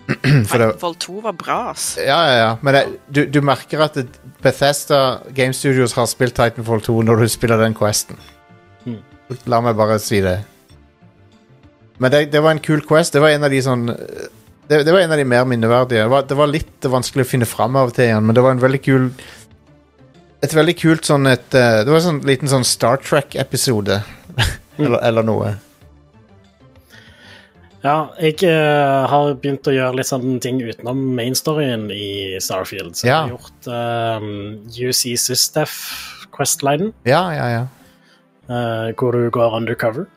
Titanfall 2 var bra, ass. ja, ja, ja. Men det, du, du merker at Bethesda Game Studios har spilt Titanfall 2 når du spiller den questen. Hmm. La meg bare si det. Men det, det var en kul quest. Det var en av de sånn Det, det var en av de mer minneverdige. Det var, det var litt vanskelig å finne fram av og til igjen, men det var en veldig kul Et veldig kult sånn et eh, Det var en sånn liten sånn Star Trek-episode. eller, eller noe. Ja, jeg uh, har begynt å gjøre litt sånne ting utenom mainstoryen i Starfield. Så Ja. jeg har gjort uh, UC Systef Quest-linen, Ja, ja, ja. Uh, hvor du går undercover.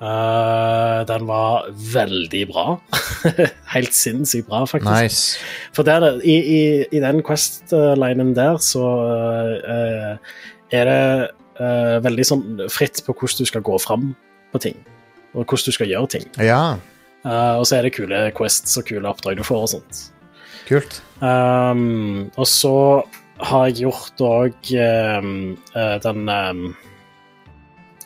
Uh, den var veldig bra. Helt sinnssykt bra, faktisk. Nice. For der, i, i, i den Quest-linen der, så uh, er det veldig sånn fritt på hvordan du skal gå fram på ting. Og hvordan du skal gjøre ting. Ja, Uh, og så er det kule quests og kule oppdrag du får og sånt. kult. Um, og så har jeg gjort òg den um,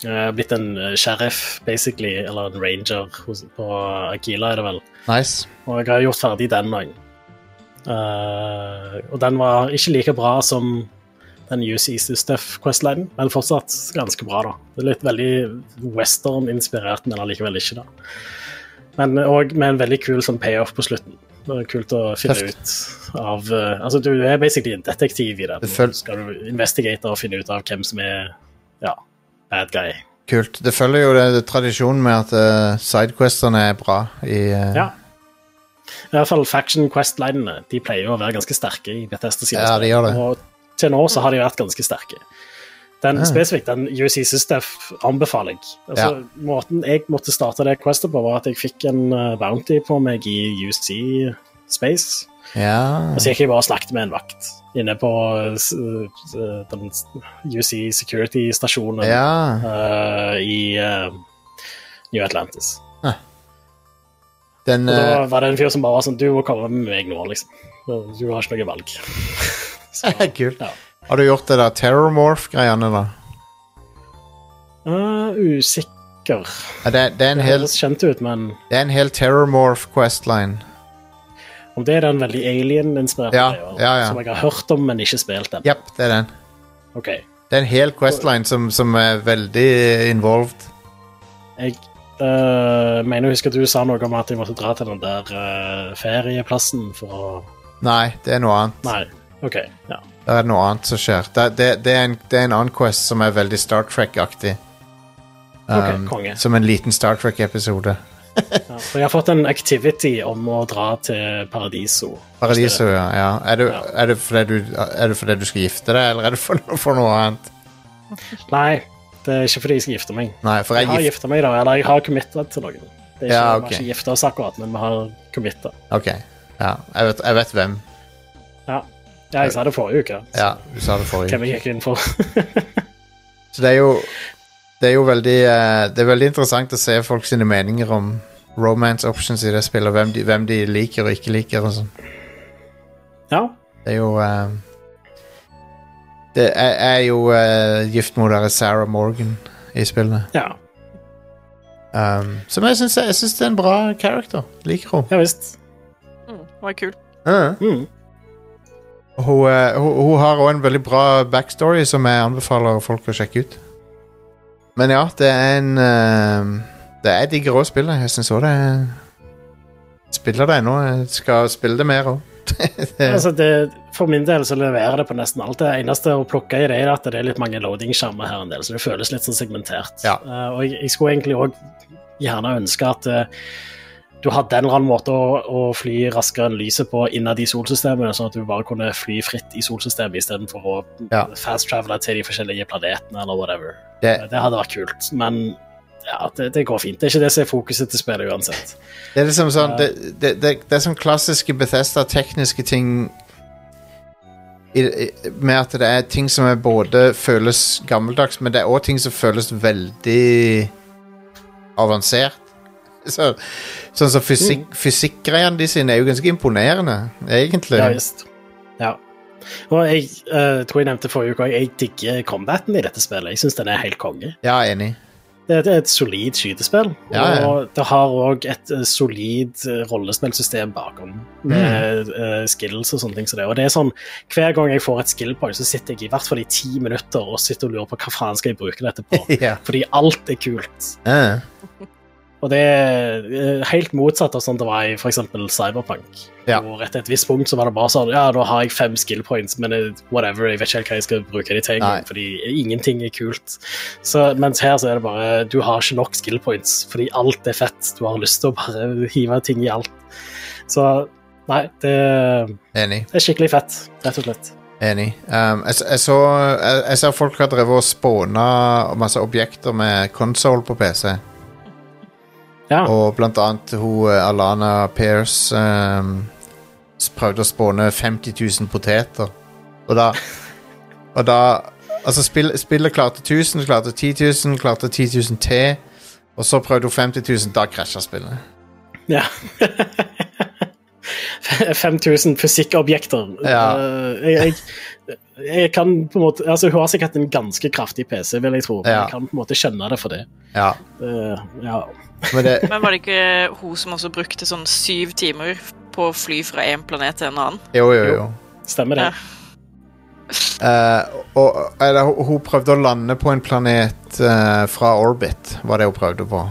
eh, Blitt en sheriff, basically, eller en ranger på Akila, er det vel. Nice. Og jeg har gjort ferdig den òg. og den var ikke like bra som den Use Easy Stuff Quest-linen, men fortsatt ganske bra, da. Det er litt veldig western-inspirert, men allikevel ikke, da. Men òg med en veldig kul sånn payoff på slutten. Det er kult å finne Tøft. ut av uh, Altså, du er basically en detektiv i det. Det føl- skal du investigate og finne ut av hvem som er ja, bad guy. Kult. Det følger jo det, det tradisjonen med at uh, sidequestene er bra i uh... Ja. I hvert fall Faction Quest-linene. De pleier jo å være ganske sterke i Bethesda sine Ja, de gjør det. Og til nå så har de vært ganske sterke. Den Ja. spesifikt, den UC Systef anbefaler jeg. Altså, Måten jeg måtte starte det questet på, var at jeg fikk en eh, bounty på meg i UC Space. ja. Og så gikk jeg bare og snakket med en vakt inne på den UC Security-stasjonen ja. uh, i uh, New Atlantis. Den Og da var det en fyr som bare var sånn Du må komme med meg nå, liksom. Du har ikke noe valg. Så, Kult. ja. Har du gjort det der Terrormorph-greiene, da? Uh, usikker. Ja, det, det, er en Det hel, høres kjent ut, men det er en hel Terrormorph questline. om det er den veldig alien-inspirerte Ja, ja, ja. som jeg har hørt om, men ikke spilt den. Yep, det er den. Okay. Det er en hel questline som, som er veldig involved. Jeg uh, mener å huske at du sa noe om at jeg måtte dra til den der uh, ferieplassen for å Nei, det er noe annet. Nei. OK. Ja. Det er noe annet som skjer. Det, det, det, er, en, det er en annen quest som er veldig Star Trek-aktig. Um, konge. som en liten Star Trek-episode. ja. For jeg har fått en activity om å dra til Paradiso. Paradiso, ja. ja. Er, det, Ja. er, det fordi du, er det fordi du skal gifte deg, eller er det for, for noe annet? Nei, det er ikke fordi jeg skal gifte meg. Nei, Jeg jeg har gift... gifta meg, da. Eller jeg har committa til noen. Det er ikke, Ja, Vi har ikke gifta oss akkurat, men vi har committa. Ok. Ja, jeg vet, jeg vet hvem. Ja. Ja, jeg sa det forrige uke. Ja, du sa det forrige. Hvem jeg gikk inn for. Så det er jo Det er jo veldig eh, Det er veldig interessant å se folk sine meninger om romance options i det spillet, og hvem de, hvem de liker og ikke liker og sånn. ja. Det er jo eh, Det er, er jo uh, gift med hun derre Sarah Morgan i spillene. ja. Um, som jeg syns er en bra character. Liker hun. Ja visst. Mm, var kul. Ja. Mm. Hun, eh, hun, hun har òg en veldig bra backstory som jeg anbefaler folk å sjekke ut. Men ja, det er en eh, Det er digger òg spillet. Jeg syns òg det er Spiller det ennå. Jeg skal spille det mer òg. Altså for min del så leverer det på nesten alt. Det eneste å plukke i det er at det er litt mange loading-skjermer her en del, så det føles litt sånn segmentert. Ja. Uh, og jeg, jeg skulle egentlig òg gjerne ønske at eh, du hadde en eller annen måte å, å fly raskere enn lyset på innad i solsystemet, sånn at du bare kunne fly fritt i solsystemet istedenfor å Ja. fast-travele til de forskjellige planetene eller whatever. Det, Det hadde vært kult, men ja, det, det går fint. Det er ikke det som er fokuset til spillet uansett. det er liksom sånn Det, det, det, er sånn klassiske Bethesda-tekniske ting i, i, med at det er ting som er både føles gammeldags, men det er òg ting som føles veldig avansert. Så, sånn som fysikk, fysikkgreiene de sine er jo ganske imponerende, egentlig. Ja visst. Ja. Og jeg uh, tror jeg nevnte forrige uke jeg digger combaten i dette spillet. Jeg syns den er helt konge. Ja, enig. Det er et solid skytespill, Ja, ja. og det har òg et eh, solid eh, rollespillsystem bakom, med eh, skills og sånne ting som det. Og det er sånn, Hver gang jeg får et skill point, så sitter jeg i hvert fall i ti minutter og sitter og lurer på hva faen skal jeg bruke dette på. Ja. Fordi alt er kult. Eh, Og det er eh, helt motsatt av sånn det var i f.eks. Cyberpunk. Ja. Hvor etter et visst punkt så var det bare sånn Ja, da har jeg fem skill points, men eh, whatever, jeg vet ikke helt hva jeg skal bruke de til, engang, fordi ingenting er kult. Så, mens her så er det bare Du har ikke nok skill points, fordi alt er fett. Du har lyst til å bare hive ting i alt. Så nei, det, enig. er skikkelig fett, rett og slett. Enig. Um, jeg, jeg, så, jeg, jeg ser folk har drevet og spåna masse objekter med console på PC. Ja. Og blant annet hun eh, Alana Pears um, prøvde å spåne 50 000 poteter. Og da Og da Altså, spill, spillet klarte 1000, klarte 10 000, klarte 10 000 til. Og så prøvde hun 50 000. Da krasja spillet. Ja. 5000 fysikkobjekter. Ja. Eh, Jeg, jeg, jeg kan på en måte Altså, hun har sikkert en ganske kraftig PC, vil jeg tro. Men Ja. jeg kan på en måte skjønne det for det. Ja. Uh, ja. Men det Men var det ikke hun som også brukte sånn syv timer på å fly fra én planet til en annen? Jo, jo, jo. Stemmer det. Ja. Uh, og eller, hun- prøvde å lande på en planet uh, fra orbit, var det hun prøvde på.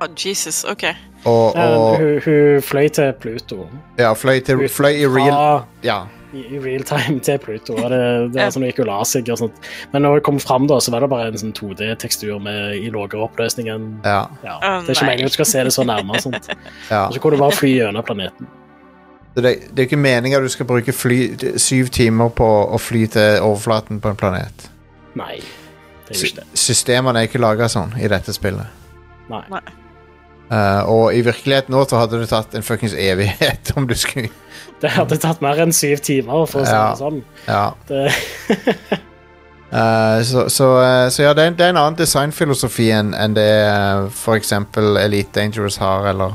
Oh, Jesus, OK. Og, og... og hun, hun fløy til Pluto. ja, fløy, til, fløy i real Ja. I, i real time til Pluto. Og det, det var sånn det gikk og la seg og sånt. Men når det kom fram, da, så var det bare en sånn 2D-tekstur i lavere oppløsning enn ja, ja. Det er ikke meningen du skal se det så nærme. og Sånt. ja. Og så kunne du bare fly gjennom planeten. Det, det er ikke meninga du skal bruke fly, syv timer på å fly til overflaten på en planet. Nei, det er ikke det. Systemene er ikke laga sånn i dette spillet. Nei. Nei. Eh, og i virkeligheten nå så hadde det tatt en fuckings evighet om du skulle Det hadde tatt mer enn syv timer, for å si Ja. det sånn. Ja. Det, uh, så, så, eh, så ja, det er, det er en annen designfilosofi enn en det for eksempel Elite Dangerous har, eller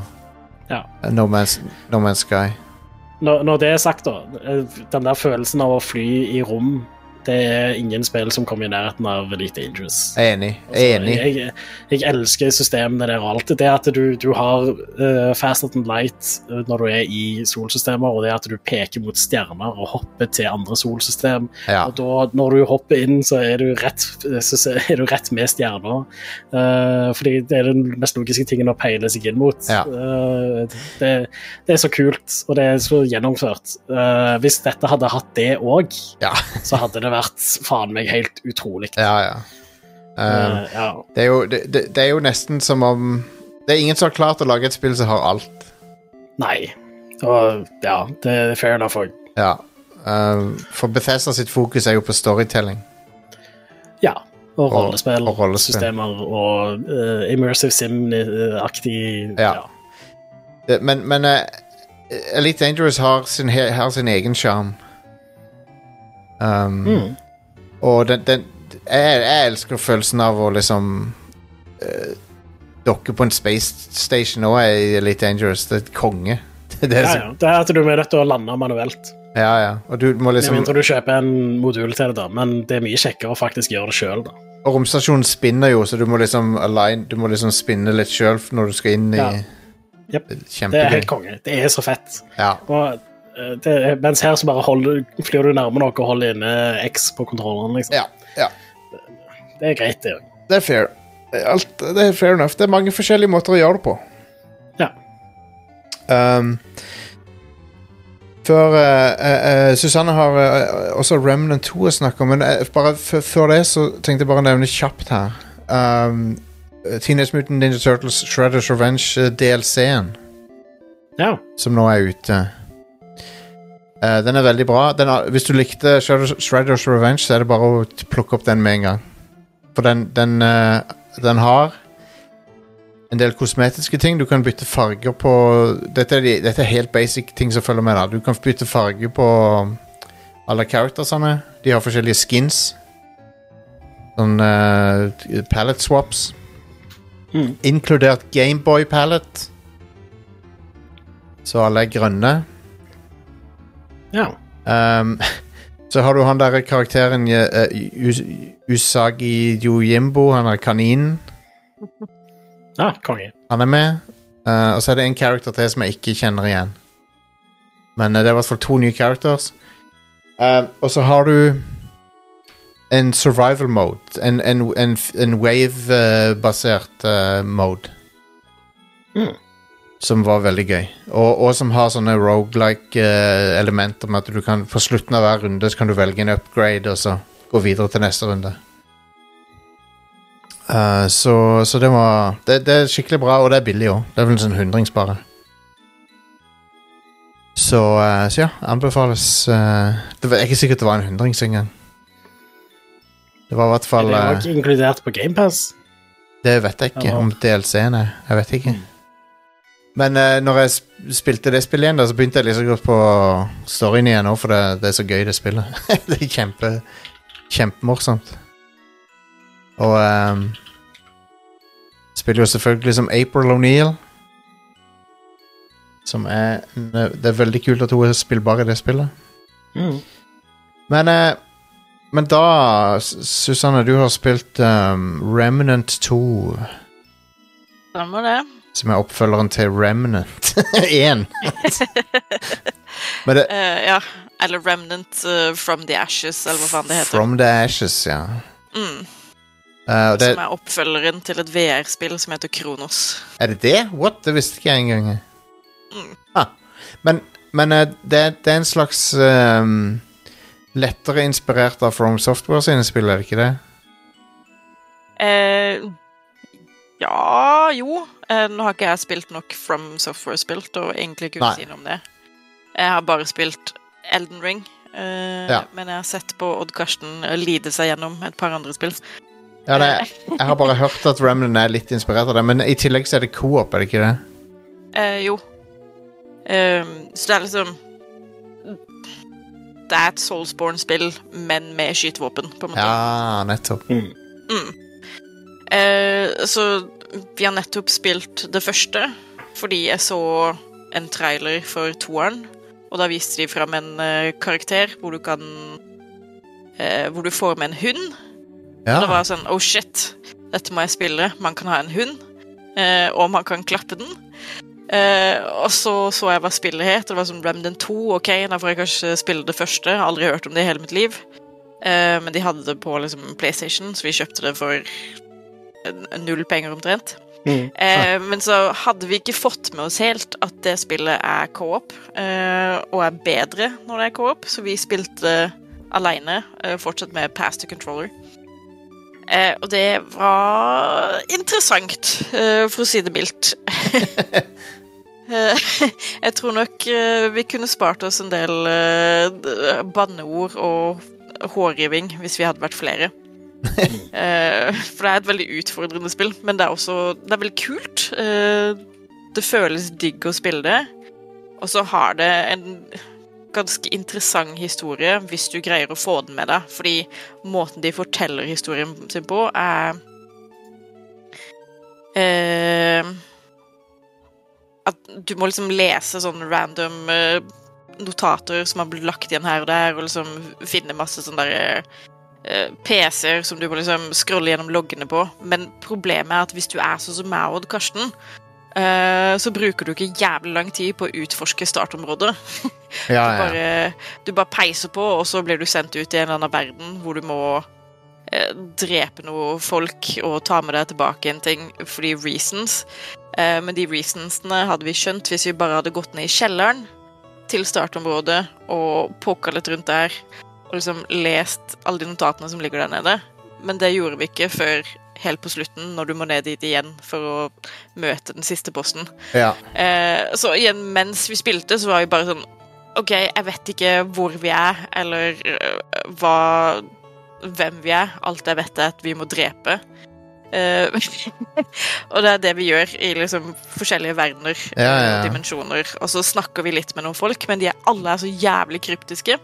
Ja. no, Man's, no Man's Sky. når, når det er sagt, da, eh, den der følelsen av å fly i rom Det er ingen spill som kommer i nærheten av Elite Dangerous. Jeg er enig. Jeg er enig. Altså, jeg, jeg elsker systemene der og alt. Det at du, du har uh, faster and light eh, når du er i solsystemer, og det at du peker mot stjerner og hopper til andre solsystem. Ja. Og da, når du hopper inn, så er du rett, er du rett med stjerner. Uh, fordi det er den mest logiske tingen å peile seg inn mot. Ja. Uh, det, det er så kult, og det er så gjennomført. Uh, hvis dette hadde hatt det òg, Ja. så hadde det vært faen meg helt utrolig. ja, ja. Uh, ja. det, er jo, det, det, er jo nesten som om Det er ingen som har klart å lage et spill som har alt. Nei. Og ja, det er fair enough òg. Ja. Uh, for Bethesda sitt fokus er jo på storytelling. Ja. Og rollespill, og rollespill. og uh, immersive sim-aktig Ja. Det, men men Elite Dangerous har sin, har sin egen sjarm. Um, Mm. Og den, den jeg, jeg elsker følelsen av å liksom uh, dokke på en space station òg er Elite Dangerous. Det er et konge. Det er Ja, ja. Det er at du er nødt til å lande manuelt. ja, ja. Og du må Med liksom mindre du kjøper en modul til det, da. Men det er mye kjekkere å faktisk gjøre det sjøl, da. Og romstasjonen spinner jo, så du må liksom align Du må liksom spinne litt sjøl når du skal inn i Ja. Jep. Det er Kjempegøy. helt konge. Det er så fett. Ja. Og, det, er- mens her så bare holder, flyr du nærme nok og holder inne X på kontrolleren, liksom. ja. ja. Det er greit, det òg. Det er fair. Alt, det er fair enough. Det er mange forskjellige måter å gjøre det på. Ja. Um, før uh, eh, eh, Susanne har uh, også Remnant 2 å snakke om, men eh, bare før det så tenkte jeg bare å nevne kjapt her. Um, Teenage Mutant Ninja Turtles Shredders Revenge eh, DLC-en, Ja. som nå er ute. Eh, den er veldig bra. Den er, hvis du likte Shredders, Revenge, så er det bare å plukke opp den med en gang. For den, den, eh, den har en del kosmetiske ting. Du kan bytte farger på Dette er, de, dette er helt basic ting som følger med. da Du kan bytte farge på alle charactersene. De har forskjellige skins. Sånn uh, palette swaps. Mm. Inkludert Gameboy palette. Så alle er grønne. Ja. Um, så har du han der karakteren uh, Us Usagi Yojimbo, han er kaninen. Ja, konge. Han er med. Uh, og så er det en character til som jeg ikke kjenner igjen. Men uh, det er i hvert fall to nye characters. Uh, og så har du en survival mode. En, en, en, en wave-basert mode. Mm. Som var veldig gøy. Og, og som har sånne roguelike uh, elementer med at du kan på slutten av hver runde så kan du velge en upgrade, og så gå videre til neste runde. Uh, så, så det var det, det er skikkelig bra, og det er billig òg. Det er vel en sånn hundrings bare. Så, uh, så ja, anbefales uh, Det var ikke sikkert det var en hundrings engang. Det var i hvert fall Er det ikke òg inkludert på GamePass? Det vet jeg ikke om DLC-en er. Jeg vet ikke. Men uh, når jeg spilte det spillet igjen, da, så begynte jeg liksom godt på storyen igjen òg, for det, det er så gøy, det spillet. det er kjempe kjempemorsomt. Og um, spiller jo selvfølgelig som April O'Neill. Som er eh, Det er veldig kult at hun er spillbar i det spillet. Mm. Men, uh, men da, Susanne, du har spilt um, Remnant 2. Stemmer det. Som er oppfølgeren til Remnant 1. Men det uh, ja. Eller Remnant uh, from the Ashes, eller hva faen det heter. From the Ashes, ja. Mm. Uh, det, Som er oppfølgeren til et VR-spill som heter Kronos. er det det? What? Det visste ikke jeg engang. Mm. Ah. Men, men det, det er en slags um, lettere inspirert av From Software sine spill, er det ikke det? Eh, ja Jo. Eh, nå har ikke jeg spilt nok From Software-spilt, og egentlig kunne Nei. si noe om det. Jeg har bare spilt Elden Ring. eh, Ja. Men jeg har sett på Odd Karsten eh, lide seg gjennom et par andre spill. Ja, det, jeg har bare hørt at Remnant er litt inspirert av det, men i tillegg så er det co-op, er det ikke det? Eh, jo. Ehm, så det er liksom Det er et Soulsborne-spill, men med skytevåpen, på en måte. Ja, nettopp. Mm. Mm. Eh, så vi har nettopp spilt det første, fordi jeg så en trailer for toeren, og da viste de fram en eh, karakter hvor du kan eh, hvor du får med en hund. Ja. Og det var sånn Oh shit, dette må jeg spille. Man kan ha en hund, eh, og man kan klappe den. Eh, og så så jeg hva spillet het. og Det var sånn Remden 2. Ok, da får jeg kanskje spille det første. Aldri hørt om det i hele mitt liv. Eh, men de hadde det på liksom, PlayStation, så vi kjøpte det for null penger omtrent. Mm. Eh, men så hadde vi ikke fått med oss helt at det spillet er co-op, eh, og er bedre når det er co-op, så vi spilte aleine, eh, fortsatt med pass to controller. Eh, og det var interessant, eh, for å si det mildt. Eh, jeg tror nok eh, vi kunne spart oss en del eh, banneord og hårriving hvis vi hadde vært flere. Eh, for det er et veldig utfordrende spill, men det er også det er veldig kult. Eh, det føles digg å spille det, og så har det en ganske interessant historie hvis du greier å få den med deg, fordi måten de forteller historien sin på, er eh, At du må liksom lese sånne random notater som har blitt lagt igjen her og der, og liksom finne masse sånne der eh, PC-er som du må liksom scrolle gjennom loggene på. Men problemet er at hvis du er sånn som meg og Karsten, eh, så bruker du ikke jævlig lang tid på å utforske startområdet. ja, Du bare, du bare peiser på, og så blir du sendt ut i en eller annen verden hvor du må eh, drepe noe folk og ta med deg tilbake en ting fordi reasons. Eh, men de reasonsene hadde vi skjønt hvis vi bare hadde gått ned i kjelleren til startområdet og poka litt rundt der og liksom lest alle de notatene som ligger der nede. Men det gjorde vi ikke før helt på slutten, når du må ned dit igjen for å møte den siste posten. ja. Eh, så igjen, mens vi spilte, så var vi bare sånn OK, jeg vet ikke hvor vi er, eller øh, hva Hvem vi er. Alt jeg vet, er at vi må drepe. Eh, og det er det vi gjør i liksom forskjellige verdener Ja, ja, og dimensjoner. Og så snakker vi litt med noen folk, men de er alle er så jævlig kryptiske.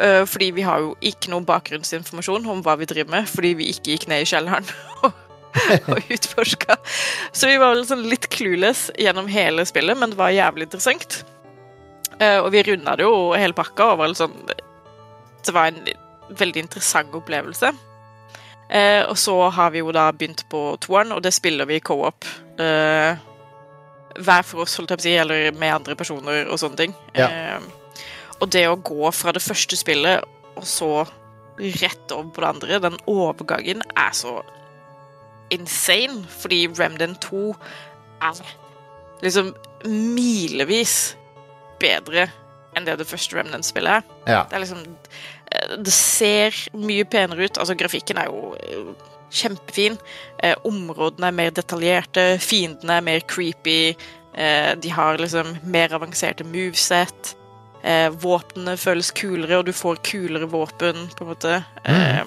Eh, fordi vi har jo ikke noen bakgrunnsinformasjon om hva vi driver med, fordi vi ikke gikk ned i kjelleren og, utforska. Så vi var vel sånn litt clueless gjennom hele spillet, men det var jævlig interessant. Eh, og vi runda det jo hele pakka, og var litt sånn Det var en veldig interessant opplevelse. Eh, og så har vi jo da begynt på toeren, og det spiller vi co-op. Eh, hver for oss, holdt jeg på å si, eller med andre personer og sånne ting. Ja. Eh, og det å gå fra det første spillet og så rett over på det andre, den overgangen er så insane, fordi Remden 2 er liksom milevis bedre enn det det første Remnant-spillet er. ja. Det er liksom eh, Det ser mye penere ut. Altså, grafikken er jo eh, kjempefin. Eh, områdene er mer detaljerte, fiendene er mer creepy. Eh, de har liksom mer avanserte moveset. Eh, våpnene føles kulere, og du får kulere våpen, på en måte. Eh,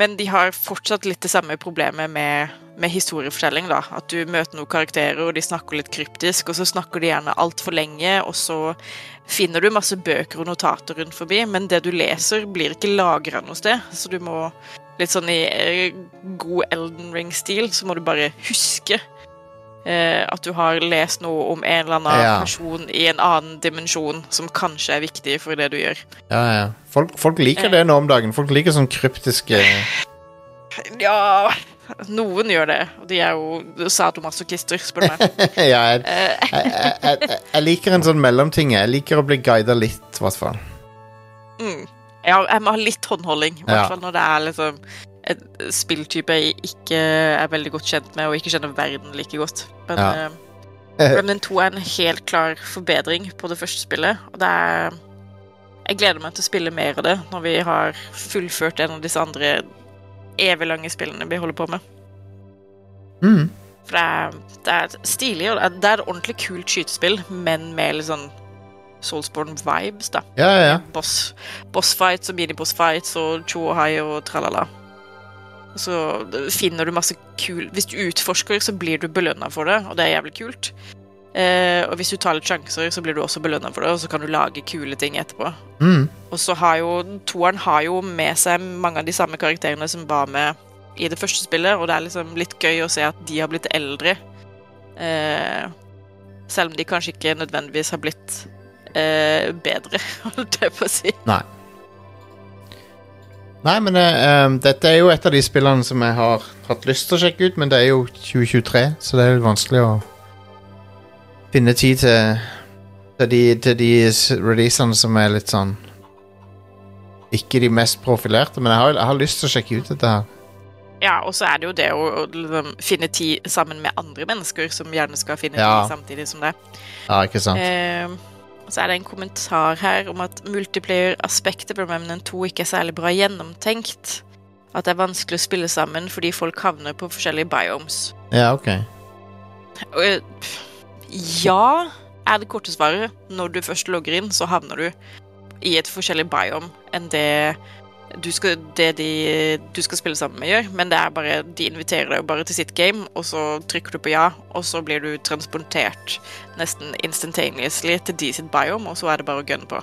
men de har fortsatt litt det samme problemet med, med historiefortelling. da. At du møter noen karakterer, og de snakker litt kryptisk, og så snakker de gjerne altfor lenge, og så finner du masse bøker og notater rundt forbi, men det du leser, blir ikke lagra noe sted. Så du må, litt sånn i eh, god Elden Ring-stil, så må du bare huske eh, at du har lest noe om en eller annen Ja. person i en annen dimensjon som kanskje er viktig for det du gjør. ja, ja. Folk, folk liker det nå om dagen. Folk liker sånn kryptiske Ja Noen gjør det, og de er jo sadomasochister, spør du meg. Ja, jeg, jeg, jeg, jeg, liker en sånn mellomting. Jeg liker å bli guida litt, i hvert fall. mm. Ja, jeg må ha litt håndholding, i hvert fall når det er liksom en spilltype jeg ikke er veldig godt kjent med, og ikke kjenner verden like godt. Men Ja. uh, Remnant 2 er en helt klar forbedring på det første spillet, og det er Jeg gleder meg til å spille mer av det når vi har fullført en av disse andre evig lange spillene vi holder på med. Mm. For det er, det er stilig, og det er, det er et ordentlig kult skytespill, men med litt sånn Soulsborne-vibes, da. Ja, ja, ja. Boss, bossfights og mini-bossfights og tjo og hai og tralala. Og Så finner du masse kul Hvis du utforsker, så blir du belønna for det, og det er jævlig kult. Eh, og hvis du tar litt sjanser, så blir du også belønna for det, og så kan du lage kule ting etterpå. Mm. Og så har jo toeren har jo med seg mange av de samme karakterene som var med i det første spillet, og det er liksom litt gøy å se at de har blitt eldre. Eh, selv om de kanskje ikke nødvendigvis har blitt eh, bedre, holdt jeg på å si. Nei. Nei, men um, dette er jo et av de spillene som jeg har hatt lyst til å sjekke ut, men det er jo 2023, så det er litt vanskelig å finne tid til, til de, til de releasene som er litt sånn Ikke de mest profilerte, men jeg har, jeg har lyst til å sjekke ut dette her. Ja, og så er det jo det å, å liksom finne tid sammen med andre mennesker som gjerne skal finne Ja. tid samtidig som det. Ja, ikke sant? Eh, så er det en kommentar her om at multiplayer-aspektet på Remnant 2 ikke er særlig bra gjennomtenkt. At det er vanskelig å spille sammen fordi folk havner på forskjellige biomes. Ja, ok. Eh, ja, er det korte svaret. Når du først logger inn, så havner du i et forskjellig biome enn det du skal, det de du skal spille sammen med, gjør. Men det er bare, de inviterer deg bare til sitt game, og så trykker du på ja, og så blir du transportert nesten instantaneously til de sitt biome, og så er det bare å gunne på.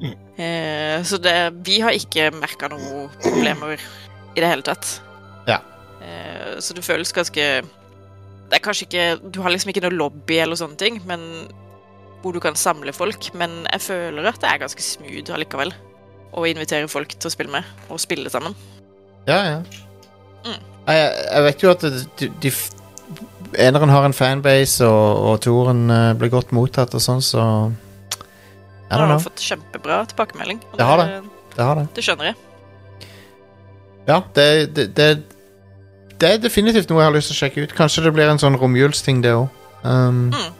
Mm. Eh, så det, vi har ikke merka noen problemer i det hele tatt. Ja. Eh, så det føles ganske Det er kanskje ikke Du har liksom ikke noe lobby eller sånne ting, men hvor du kan samle folk. Men jeg føler at det er ganske smooth allikevel å invitere folk til å spille med, og spille sammen. Ja, ja. Mm. Jeg, jeg vet jo at de, de Eneren har en fanbase, og, og toeren ble godt mottatt og sånn, så Jeg har know. fått kjempebra tilbakemelding. Det, Det har det. Det har det. Det skjønner jeg. Ja, det, det, det, det er definitivt noe jeg har lyst til å sjekke ut. Kanskje det blir en sånn romjulsting, det òg. Um, Mm.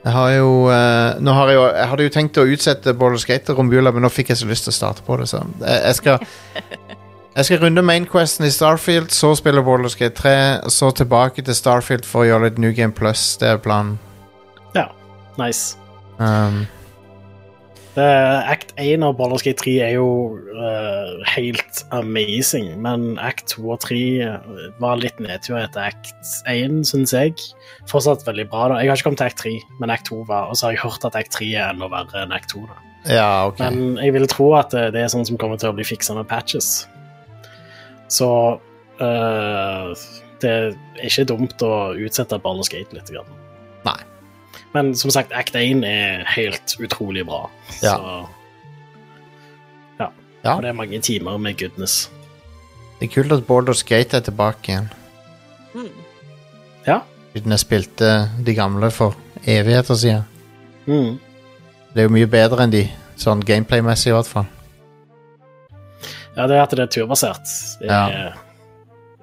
Jeg har jo uh, Nå har jeg jo Jeg hadde jo tenkt å utsette Border Skater romjula, men nå fikk jeg så lyst til å starte på det, så jeg, jeg skal Jeg skal runde mainquesten i Starfield, så spille Border Skate 3, så tilbake til Starfield for å gjøre litt New Game Plus. Det er planen. Ja. Nice. Um, Act 1 av Baldur's Gate 3 er jo uh, helt amazing, men Act 2 og 3 var litt nedtur etter Act 1, syns jeg. Fortsatt veldig bra. da. Jeg har ikke kommet til Act 3, men Act 2 var, og så har jeg hørt at Act 3 er enda verre enn Act 2. da. ja, ok. Men jeg vil tro at det, det er sånn som kommer til å bli fiksa med patches. Så uh, det er ikke dumt å utsette Baldur's Gate litt. Grann. Nei. Men som sagt, Act 1 er helt utrolig bra. Ja. Så, Ja. Og det er mange timer med goodness. Det er kult at Baldur's Gate er tilbake igjen. Mm. Ja. Siden jeg spilte de gamle for evigheter siden. Mm. Det er jo mye bedre enn de, sånn gameplay-messig i hvert fall. ja, det er at det er turbasert, det Ja.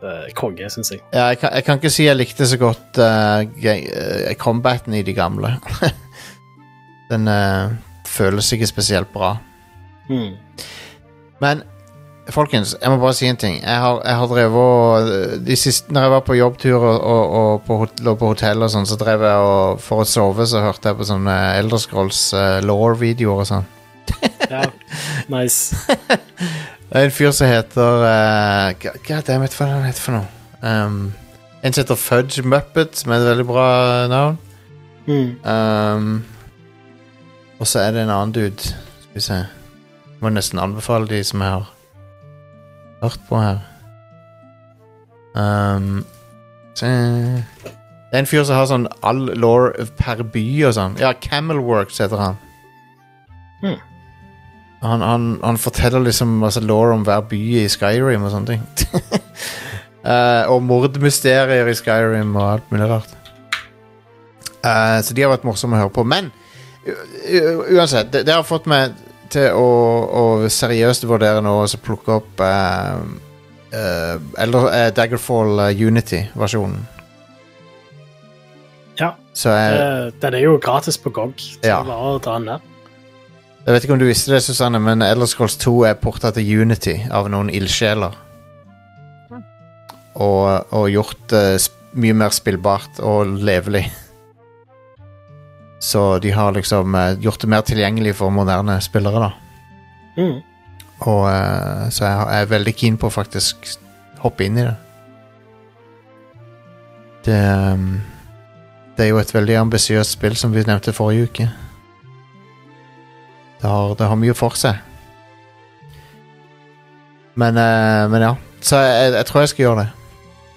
Er eh, konge, syns jeg. Ja, jeg, kan, jeg kan ikke si jeg likte så godt uh, combaten i de gamle. Den uh, føles ikke spesielt bra. Mm. Men folkens, jeg må bare si en ting. Jeg har, jeg har drevet og de siste, Når jeg var på jobbtur og, og, og på, lå på hotell og sånn, så drev jeg og For å sove så hørte jeg på sånne Elderscrolls uh, law-videoer og sånn. Ja, nice. Det er en fyr som heter uh, God damn it, hva er det han heter for noe? Um, en som heter Fudge Muppet, som er et veldig bra navn. Mm. Um, og så er det en annen dude. Skal vi se. Må nesten anbefale de som jeg har hørt på her. Um, se. Det er en fyr som har sånn all law per by og sånn. Ja, Camelworks heter han. Hmm. Han, han, han forteller liksom altså, law om hver by i Skyrim og sånne ting. uh, og mordmysterier i Skyrim og alt mulig rart. Uh, så de har vært morsomme å høre på. Men uansett, det, det har fått meg til å, å seriøst vurdere nå og plukke opp uh, uh, Eller eh, Daggerfall eh, Unity-versjonen. Ja, Så jeg, den er jo gratis på GOG, så Ja. bare å dra den der. Jeg vet ikke om du visste det, Susanne, men Elder Scrolls 2 er porta til Unity av noen ildsjeler. Og, og gjort det sp- mye mer spillbart og levelig. Så de har liksom eh, gjort det mer tilgjengelig for moderne spillere, da. Mm. Og, eh, så jeg er veldig keen på å faktisk hoppe inn i det. Det, det er jo et veldig ambisiøst spill, som vi nevnte forrige uke. Det har, det har mye for seg. Men, uh, men ja. Så jeg, jeg tror jeg skal gjøre det.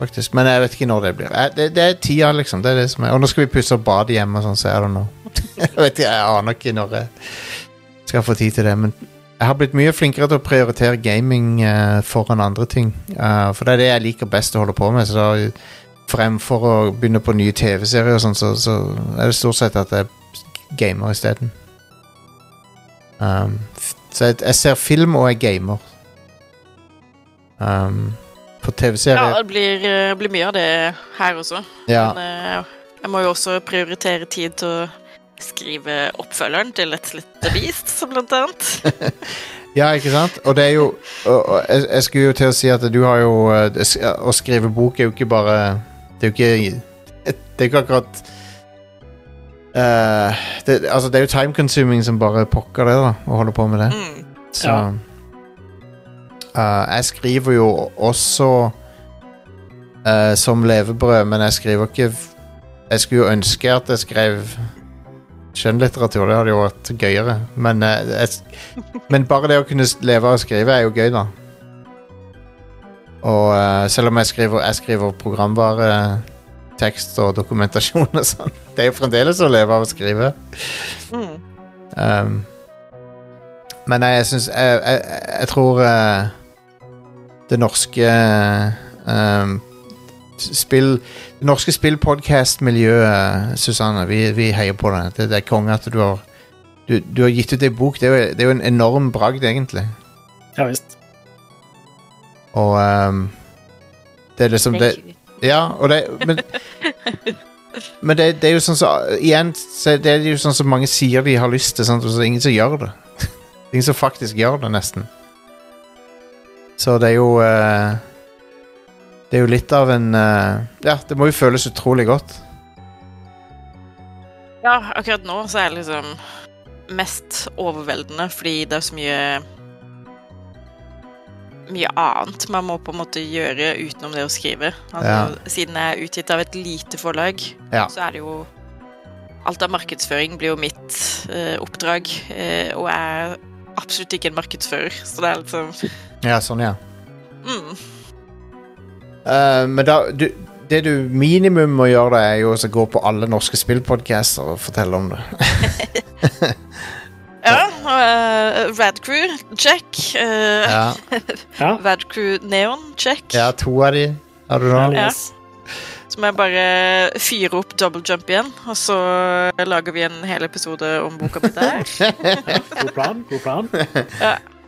Faktisk. Men jeg vet ikke når det blir. Jeg, Det, det er tida, liksom. Det er det som er. Og nå skal vi pusse opp badet hjemme, sånn, så know. jeg vet jeg aner ikke når jeg skal få tid til det. Men jeg har blitt mye flinkere til å prioritere gaming uh, foran andre ting. Uh, for det er det jeg liker best å holde på med. Så da, fremfor å begynne på nye TV-serier, sånn, så, så er det stort sett at jeg gamer isteden. Um, så jeg, jeg ser film og jeg gamer. Um, på Ja, TV-serier det blir, eh, blir mye av det her også. ja. Men uh, jeg må jo også prioritere tid til å skrive oppfølgeren til Let's litt Beast, blant annet. Ja, ikke sant? Og det er jo og, og jeg, jeg skulle jo til å si at du har jo eh, Å skrive bok er jo ikke bare Det er jo ikke Det er ikke akkurat eh, det, Altså, det er jo time consuming som bare pokker det, da, å holde på med det. Mm. Så Ja. uh, Jeg skriver jo også uh, som levebrød, men jeg skriver ikke Jeg skulle jo ønske at jeg skrev skjønnlitteratur. Det hadde jo vært gøyere. Men, jeg, men bare det å kunne leve av å skrive er jo gøy, da. Og selv om jeg skriver, jeg skriver programvare, tekst og dokumentasjon og sånn, det er jo fremdeles å leve av å skrive. Mm. Um, men jeg syns jeg, jeg, jeg tror uh, det norske um, spill Det norske spillpodkast-miljøet, Susanne, vi, vi heier på det. Det, det er konge at du har du, du har gitt ut ei bok. Det er, jo, det er jo en enorm bragd, egentlig. Ja visst. Og um, det er liksom det, Ja, det Men, men det, det er jo sånn som Igjen, det er jo sånn som mange sier de har lyst til, sant? og så er ingen som gjør det. Det er ingen som faktisk gjør det, nesten. Så det er jo uh, Det er jo litt av en uh, Ja, det må jo føles utrolig godt. Ja, akkurat nå så er det liksom mest overveldende fordi det er så mye mye annet man må på en måte gjøre utenom det å skrive. Altså, Siden jeg er utgitt av et lite forlag, Ja. så er det jo Alt av markedsføring blir jo mitt eh, oppdrag, eh, og jeg er absolutt ikke en markedsfører, så det er liksom Ja, sånn, ja. mm, Uh, men da du, Det du minimum må gjøre, da, er jo å gå på alle norske spillpodcaster og fortelle om det. Ja, uh, Radcrew, check. Uh, Ja, Ja. Radcrew Neon, check. ja to av de har du nå. Ja. Så må jeg bare fyre opp double jump igjen, og så lager vi en hel episode om boka mi der. God plan. God plan.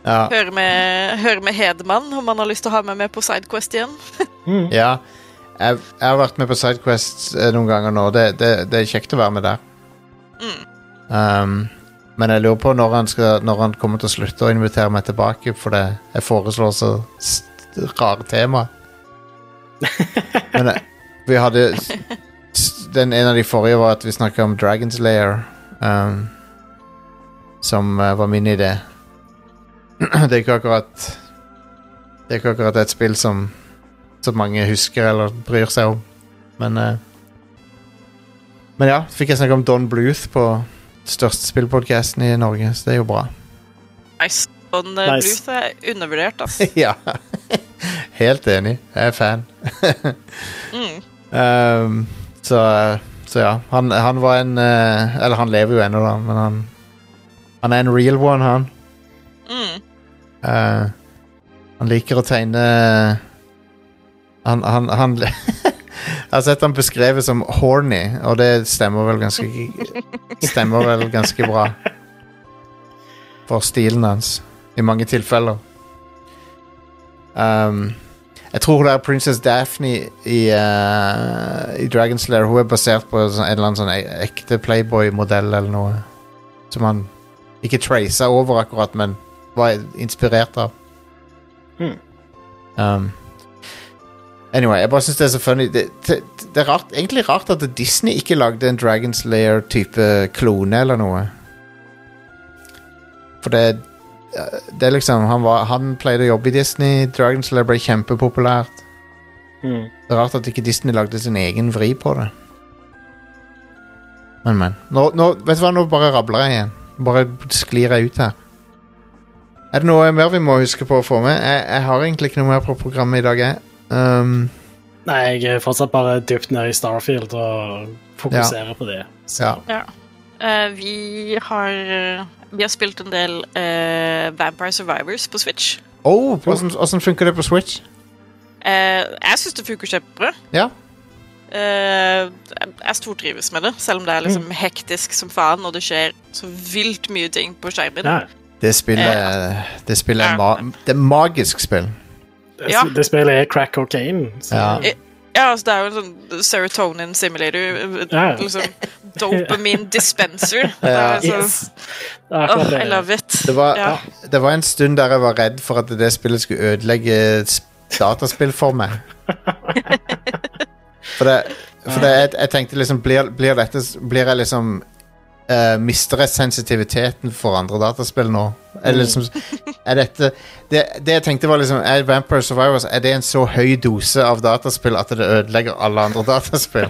Ja. Høre med, høre med Hedman om han har lyst til å ha meg med på Sidequest igjen. Mm. Ja, jeg, jeg har vært med på Sidequest eh, noen ganger nå. Det, det, det er kjekt å være med der. Mm. Um, men jeg lurer på når han, skal, når han kommer til å slutte å invitere meg tilbake, for det, jeg foreslår så rare tema. Men eh, vi hadde den En av de forrige var at vi snakka om Dragon's Lair, um, som eh, var min idé. det er ikke akkurat Det er ikke akkurat et spill som så mange husker eller bryr seg om. Men uh, Men ja, fikk jeg snakke om Don Bluth på største spillpodkasten i Norge, så det er jo bra. Nice. Sånn uh, Nice. Bluth er undervurdert, altså. ja. Helt enig. Jeg er fan. Mm. Um, så, så ja. Han, han var en eh, Eller han lever jo ennå, da, men han Han er en real one, han. Mm. Uh, han liker å tegne Han, han, han Jeg har sett han beskrevet som horny, og det stemmer vel ganske Stemmer vel ganske bra. For stilen hans, i mange tilfeller. Um, jeg tror det er Princess Daphne i, uh, i Dragon's Lair. Hun er basert på sånn- en eller annen sånn e- ekte Playboy-modell eller noe. Som han ikke traca over akkurat, men var inspirert av. Hmm. Um, anyway, jeg bare syns det er så funny. Det, det, det er rart, egentlig rart at Disney ikke lagde en Dragon's Lair-type klone eller noe. For det det er liksom Han, var, han pleide å jobbe i Disney. Dragon's Lair ble kjempepopulært. Mm. Det er rart at ikke Disney lagde sin egen vri på det. Men, men. Nå, nå, vet du hva, nå bare rabler jeg igjen. Bare sklir jeg ut her. Er det noe mer vi må huske på å få med? Jeg, jeg har egentlig ikke noe mer på programmet i dag, jeg. Um, Nei, jeg er fortsatt bare dypt nede i Starfield og fokuserer på det. Så, ja. Eh, vi har vi har spilt en del uh, Vampire Survivors på Switch. Oh, hvordan, hvordan funker det på Switch? Uh, jeg syns det funker kjempebra. Ja. Uh, jeg stortrives med det, selv om det er liksom hektisk som faen, og det skjer så vilt mye ting på skjermen. Ja. Det spillet, det spillet er, ma det er magisk spill. Det, Ja. det spillet er crack cocaine. Så, Ja. Ja, altså Det er jo en sånn serotonin simulator. Ja. Liksom Dopamine dispenser. Det er sånn, Yes. Det er akkurat I love it. Det var, Ja. det var en stund der jeg var redd for at det spillet skulle ødelegge dataspill for meg. For, det, for det, jeg, jeg tenkte liksom Blir, blir dette Blir jeg liksom eh, Mister jeg sensitiviteten for andre dataspill nå? Er, liksom, er dette det, det jeg tenkte var liksom Er Vampire Survivors Er det en så høy dose av dataspill at det ødelegger alle andre dataspill?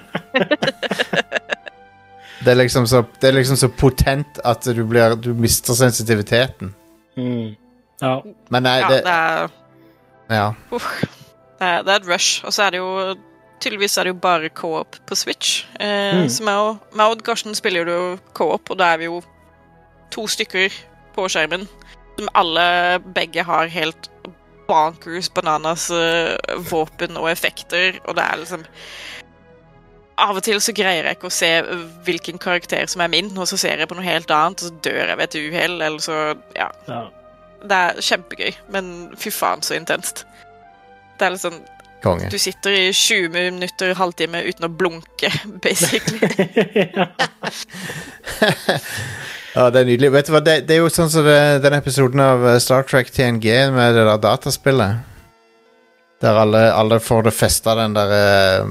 Det er liksom så, det er liksom så potent at du, blir, du mister sensitiviteten. Mm. Ja. Men nei, Ja, det, det er, ja. uff, det, er, det er et rush. Og så er det jo Tydeligvis er det jo bare co-op på Switch. Eh, Mm. Så meg og, meg og Garsen spiller jo co-op, og da er vi jo to stykker på skjermen som alle begge har helt bonkers bananas eh, våpen og effekter, og det er liksom Av og til så greier jeg ikke å se hvilken karakter som er min, og så ser jeg på noe helt annet, og så dør jeg ved et uhell, eller så Ja. ja. Det er kjempegøy, men fy faen så intenst. Det er liksom Konge. Du sitter i 20 minutter, halvtime uten å blunke, basically. Ja, det er nydelig. Vet du hva, det, det er jo sånn som det, den episoden av eh, Star Trek TNG med det der dataspillet. Der alle, alle får det festa den der uh,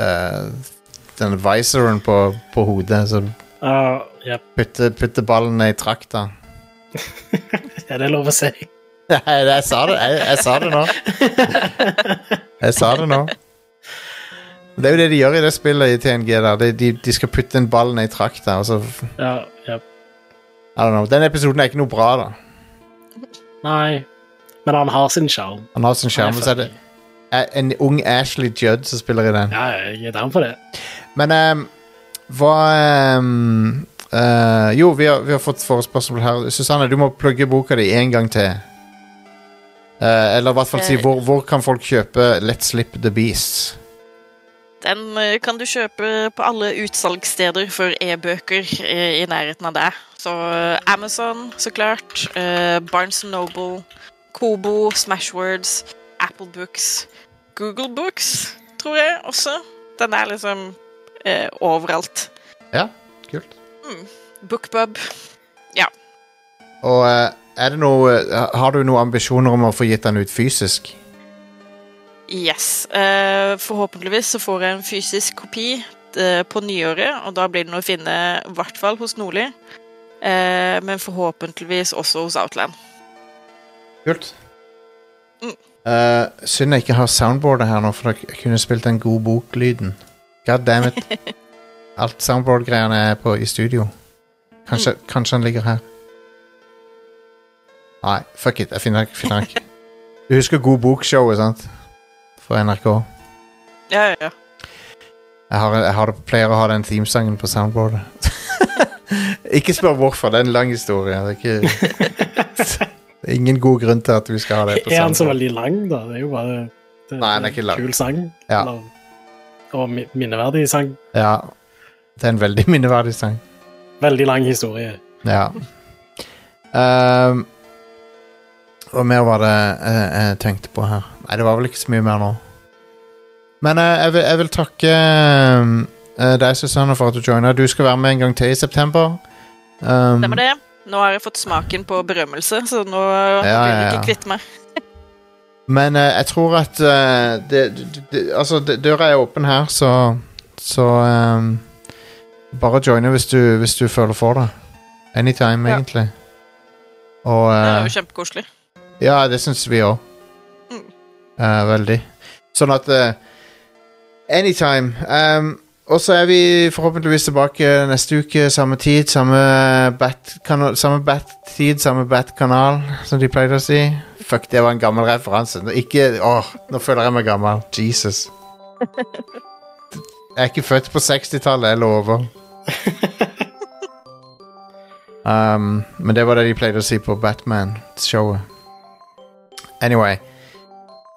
uh, Den visoren på, på hodet. Så uh, yep. putter, putter ballen i trakta. Er det lov å si? Jeg sa det. Jeg, jeg sa det nå. Jeg sa det nå. Det er jo det de gjør i det spillet i TNG. der De, de, de skal putte en ball ned i trakta, og så Ja, jep. I don't know. Den episoden er ikke noe bra, da. Nei. Men han har sin sjarm. Han har sin sjarm, så er det en ung Ashley Judd som spiller i den. Ja, jeg er down for det. Men um, hva um, uh, Jo, vi har, vi har fått forespørsel her. Susanne, du må plugge boka di en gang til. Eh, eller i hvert fall si Eh. hvor, hvor kan folk kjøpe Let's Slip the Beasts? Den eh, kan du kjøpe på alle utsalgssteder for e-bøker i nærheten av deg. Så Amazon, så klart. Barnes Noble, Kobo, Smashwords, Apple Books, Google Books, tror jeg også. Den er liksom eh, overalt. Ja, kult. Bookbub. Ja. Og eh, noe Har du noen ambisjoner om å få gitt den ut fysisk? Yes. Eh, forhåpentligvis så får jeg en fysisk kopi eh, på nyåret, og da blir den å finne i hvert fall hos Nordli. Eh, men forhåpentligvis også hos Outland. Kult. Mm. Synd jeg ikke har soundboardet her nå, for jeg kunne spilt den god bok-lyden. God damn it. Alt soundboard-greiene er på i studio. Kanskje, kanskje han ligger her. Nei, fuck it. Jeg finner den finner ikke. Du husker God bok-showet, sant? For NRK. Ja, ja, ja. Jeg, har, jeg har, pleier å ha den teamsangen på soundboardet. ikke spør hvorfor, det er en lang historie. Det er ikke ingen god grunn til at vi skal ha det på Er den så veldig lang, da? Det er jo bare det, Nei, han er ikke lang. Kul sang. Ja. Eller, og minneverdig sang. Ja, det er en veldig minneverdig sang. Veldig lang historie. Ja. Ehm, hva mer var det jeg, jeg tenkte på her? Nei, det var vel ikke så mye mer nå. Men eh, jeg, vil, jeg vil takke eh, deg, Susanne, for at du joina. Du skal være med en gang til i september. Um, Stemmer det. Nå har jeg fått smaken på berømmelse, så nå Ja, vil jeg ja. ikke kvitte meg. Men uh, jeg tror at uh, det, det, det, Altså, døra er åpen her, så Så um, Bare joine hvis du, hvis du føler for det. Anytime, Ja. egentlig. Og Det er eh, jo kjempekoselig. Ja, det syns vi òg. Mm. veldig. Sånn at uh, Anytime. Um, og så er vi forhåpentligvis tilbake neste uke, samme tid, samme bat-kanal, samme bat-tid, samme bat-kanal, som de pleide å si. Fuck, det var en gammel referanse. Ikke Åh, nå føler jeg meg gammel. Jesus. Jeg er ikke født på 60-tallet, jeg lover. Um, men det var det de pleide å si på Batman-showet. Anyway.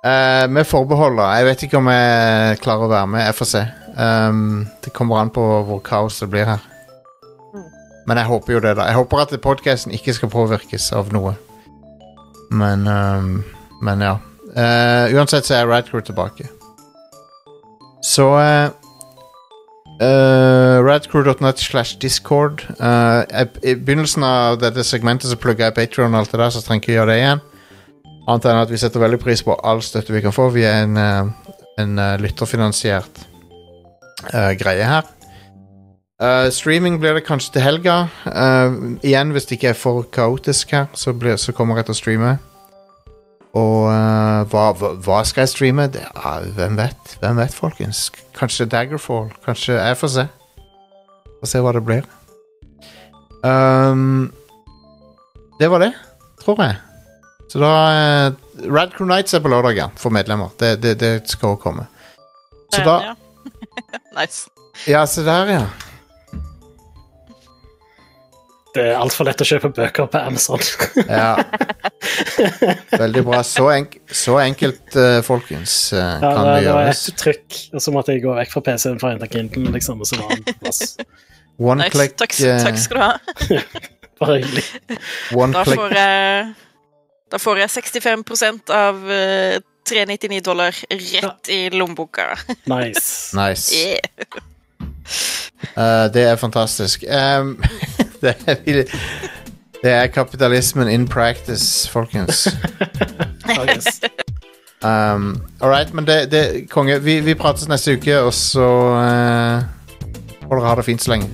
Uh, med forbehold, da. Jeg vet ikke om jeg klarer å være med. Jeg får se. Um, det kommer an på hvor kaos det blir her. Men jeg håper jo det, da. Jeg håper at podkasten ikke skal påvirkes av noe. Men um, Men ja. Uh, uansett så er Radcrew tilbake. Så uh, uh, Radcrew.net slash discord. Uh, I begynnelsen av dette segmentet så plugga jeg Patreon og alt det der, så trenger jeg ikke gjøre det igjen. Annet enn at vi setter veldig pris på all støtte vi kan få. Vi er en, uh, en uh, lytterfinansiert uh, greie her. Streaming blir det kanskje til helga. Igjen, hvis det ikke er for kaotisk her, så, blir, så kommer jeg til å streame. Og hva, hva, skal jeg streame? Det, hvem vet? Hvem vet, folkens? Kanskje Daggerfall? Kanskje Jeg får se. Får se hva det blir. Um, det var det, tror jeg. Så da uh, Rad Crew Nights er på lørdag, ja, for medlemmer. Det, det, det skal også komme. Så da Ja. nice. Ja, se der, ja. Det er altfor lett å kjøpe bøker på Amazon. ja. Veldig bra. Så, enk så enkelt, uh, folkens, uh, Ja, kan det, det det var gjøres. et trykk, og så måtte jeg gå vekk fra PC-en for å hente Kindlen, liksom, og så var den på plass. One nice. click, Takk, uh, takk skal du ha. Bare hyggelig. one Da click får da får jeg 65% av eh, 399 dollar rett i lommeboka. Nice. Nice. Yeah. Uh, det er fantastisk. Um, det, er, det er kapitalismen in practice, folkens. Um, All right, men det, det konge. Vi, vi prates neste uke, og så uh, får dere ha det fint så lenge.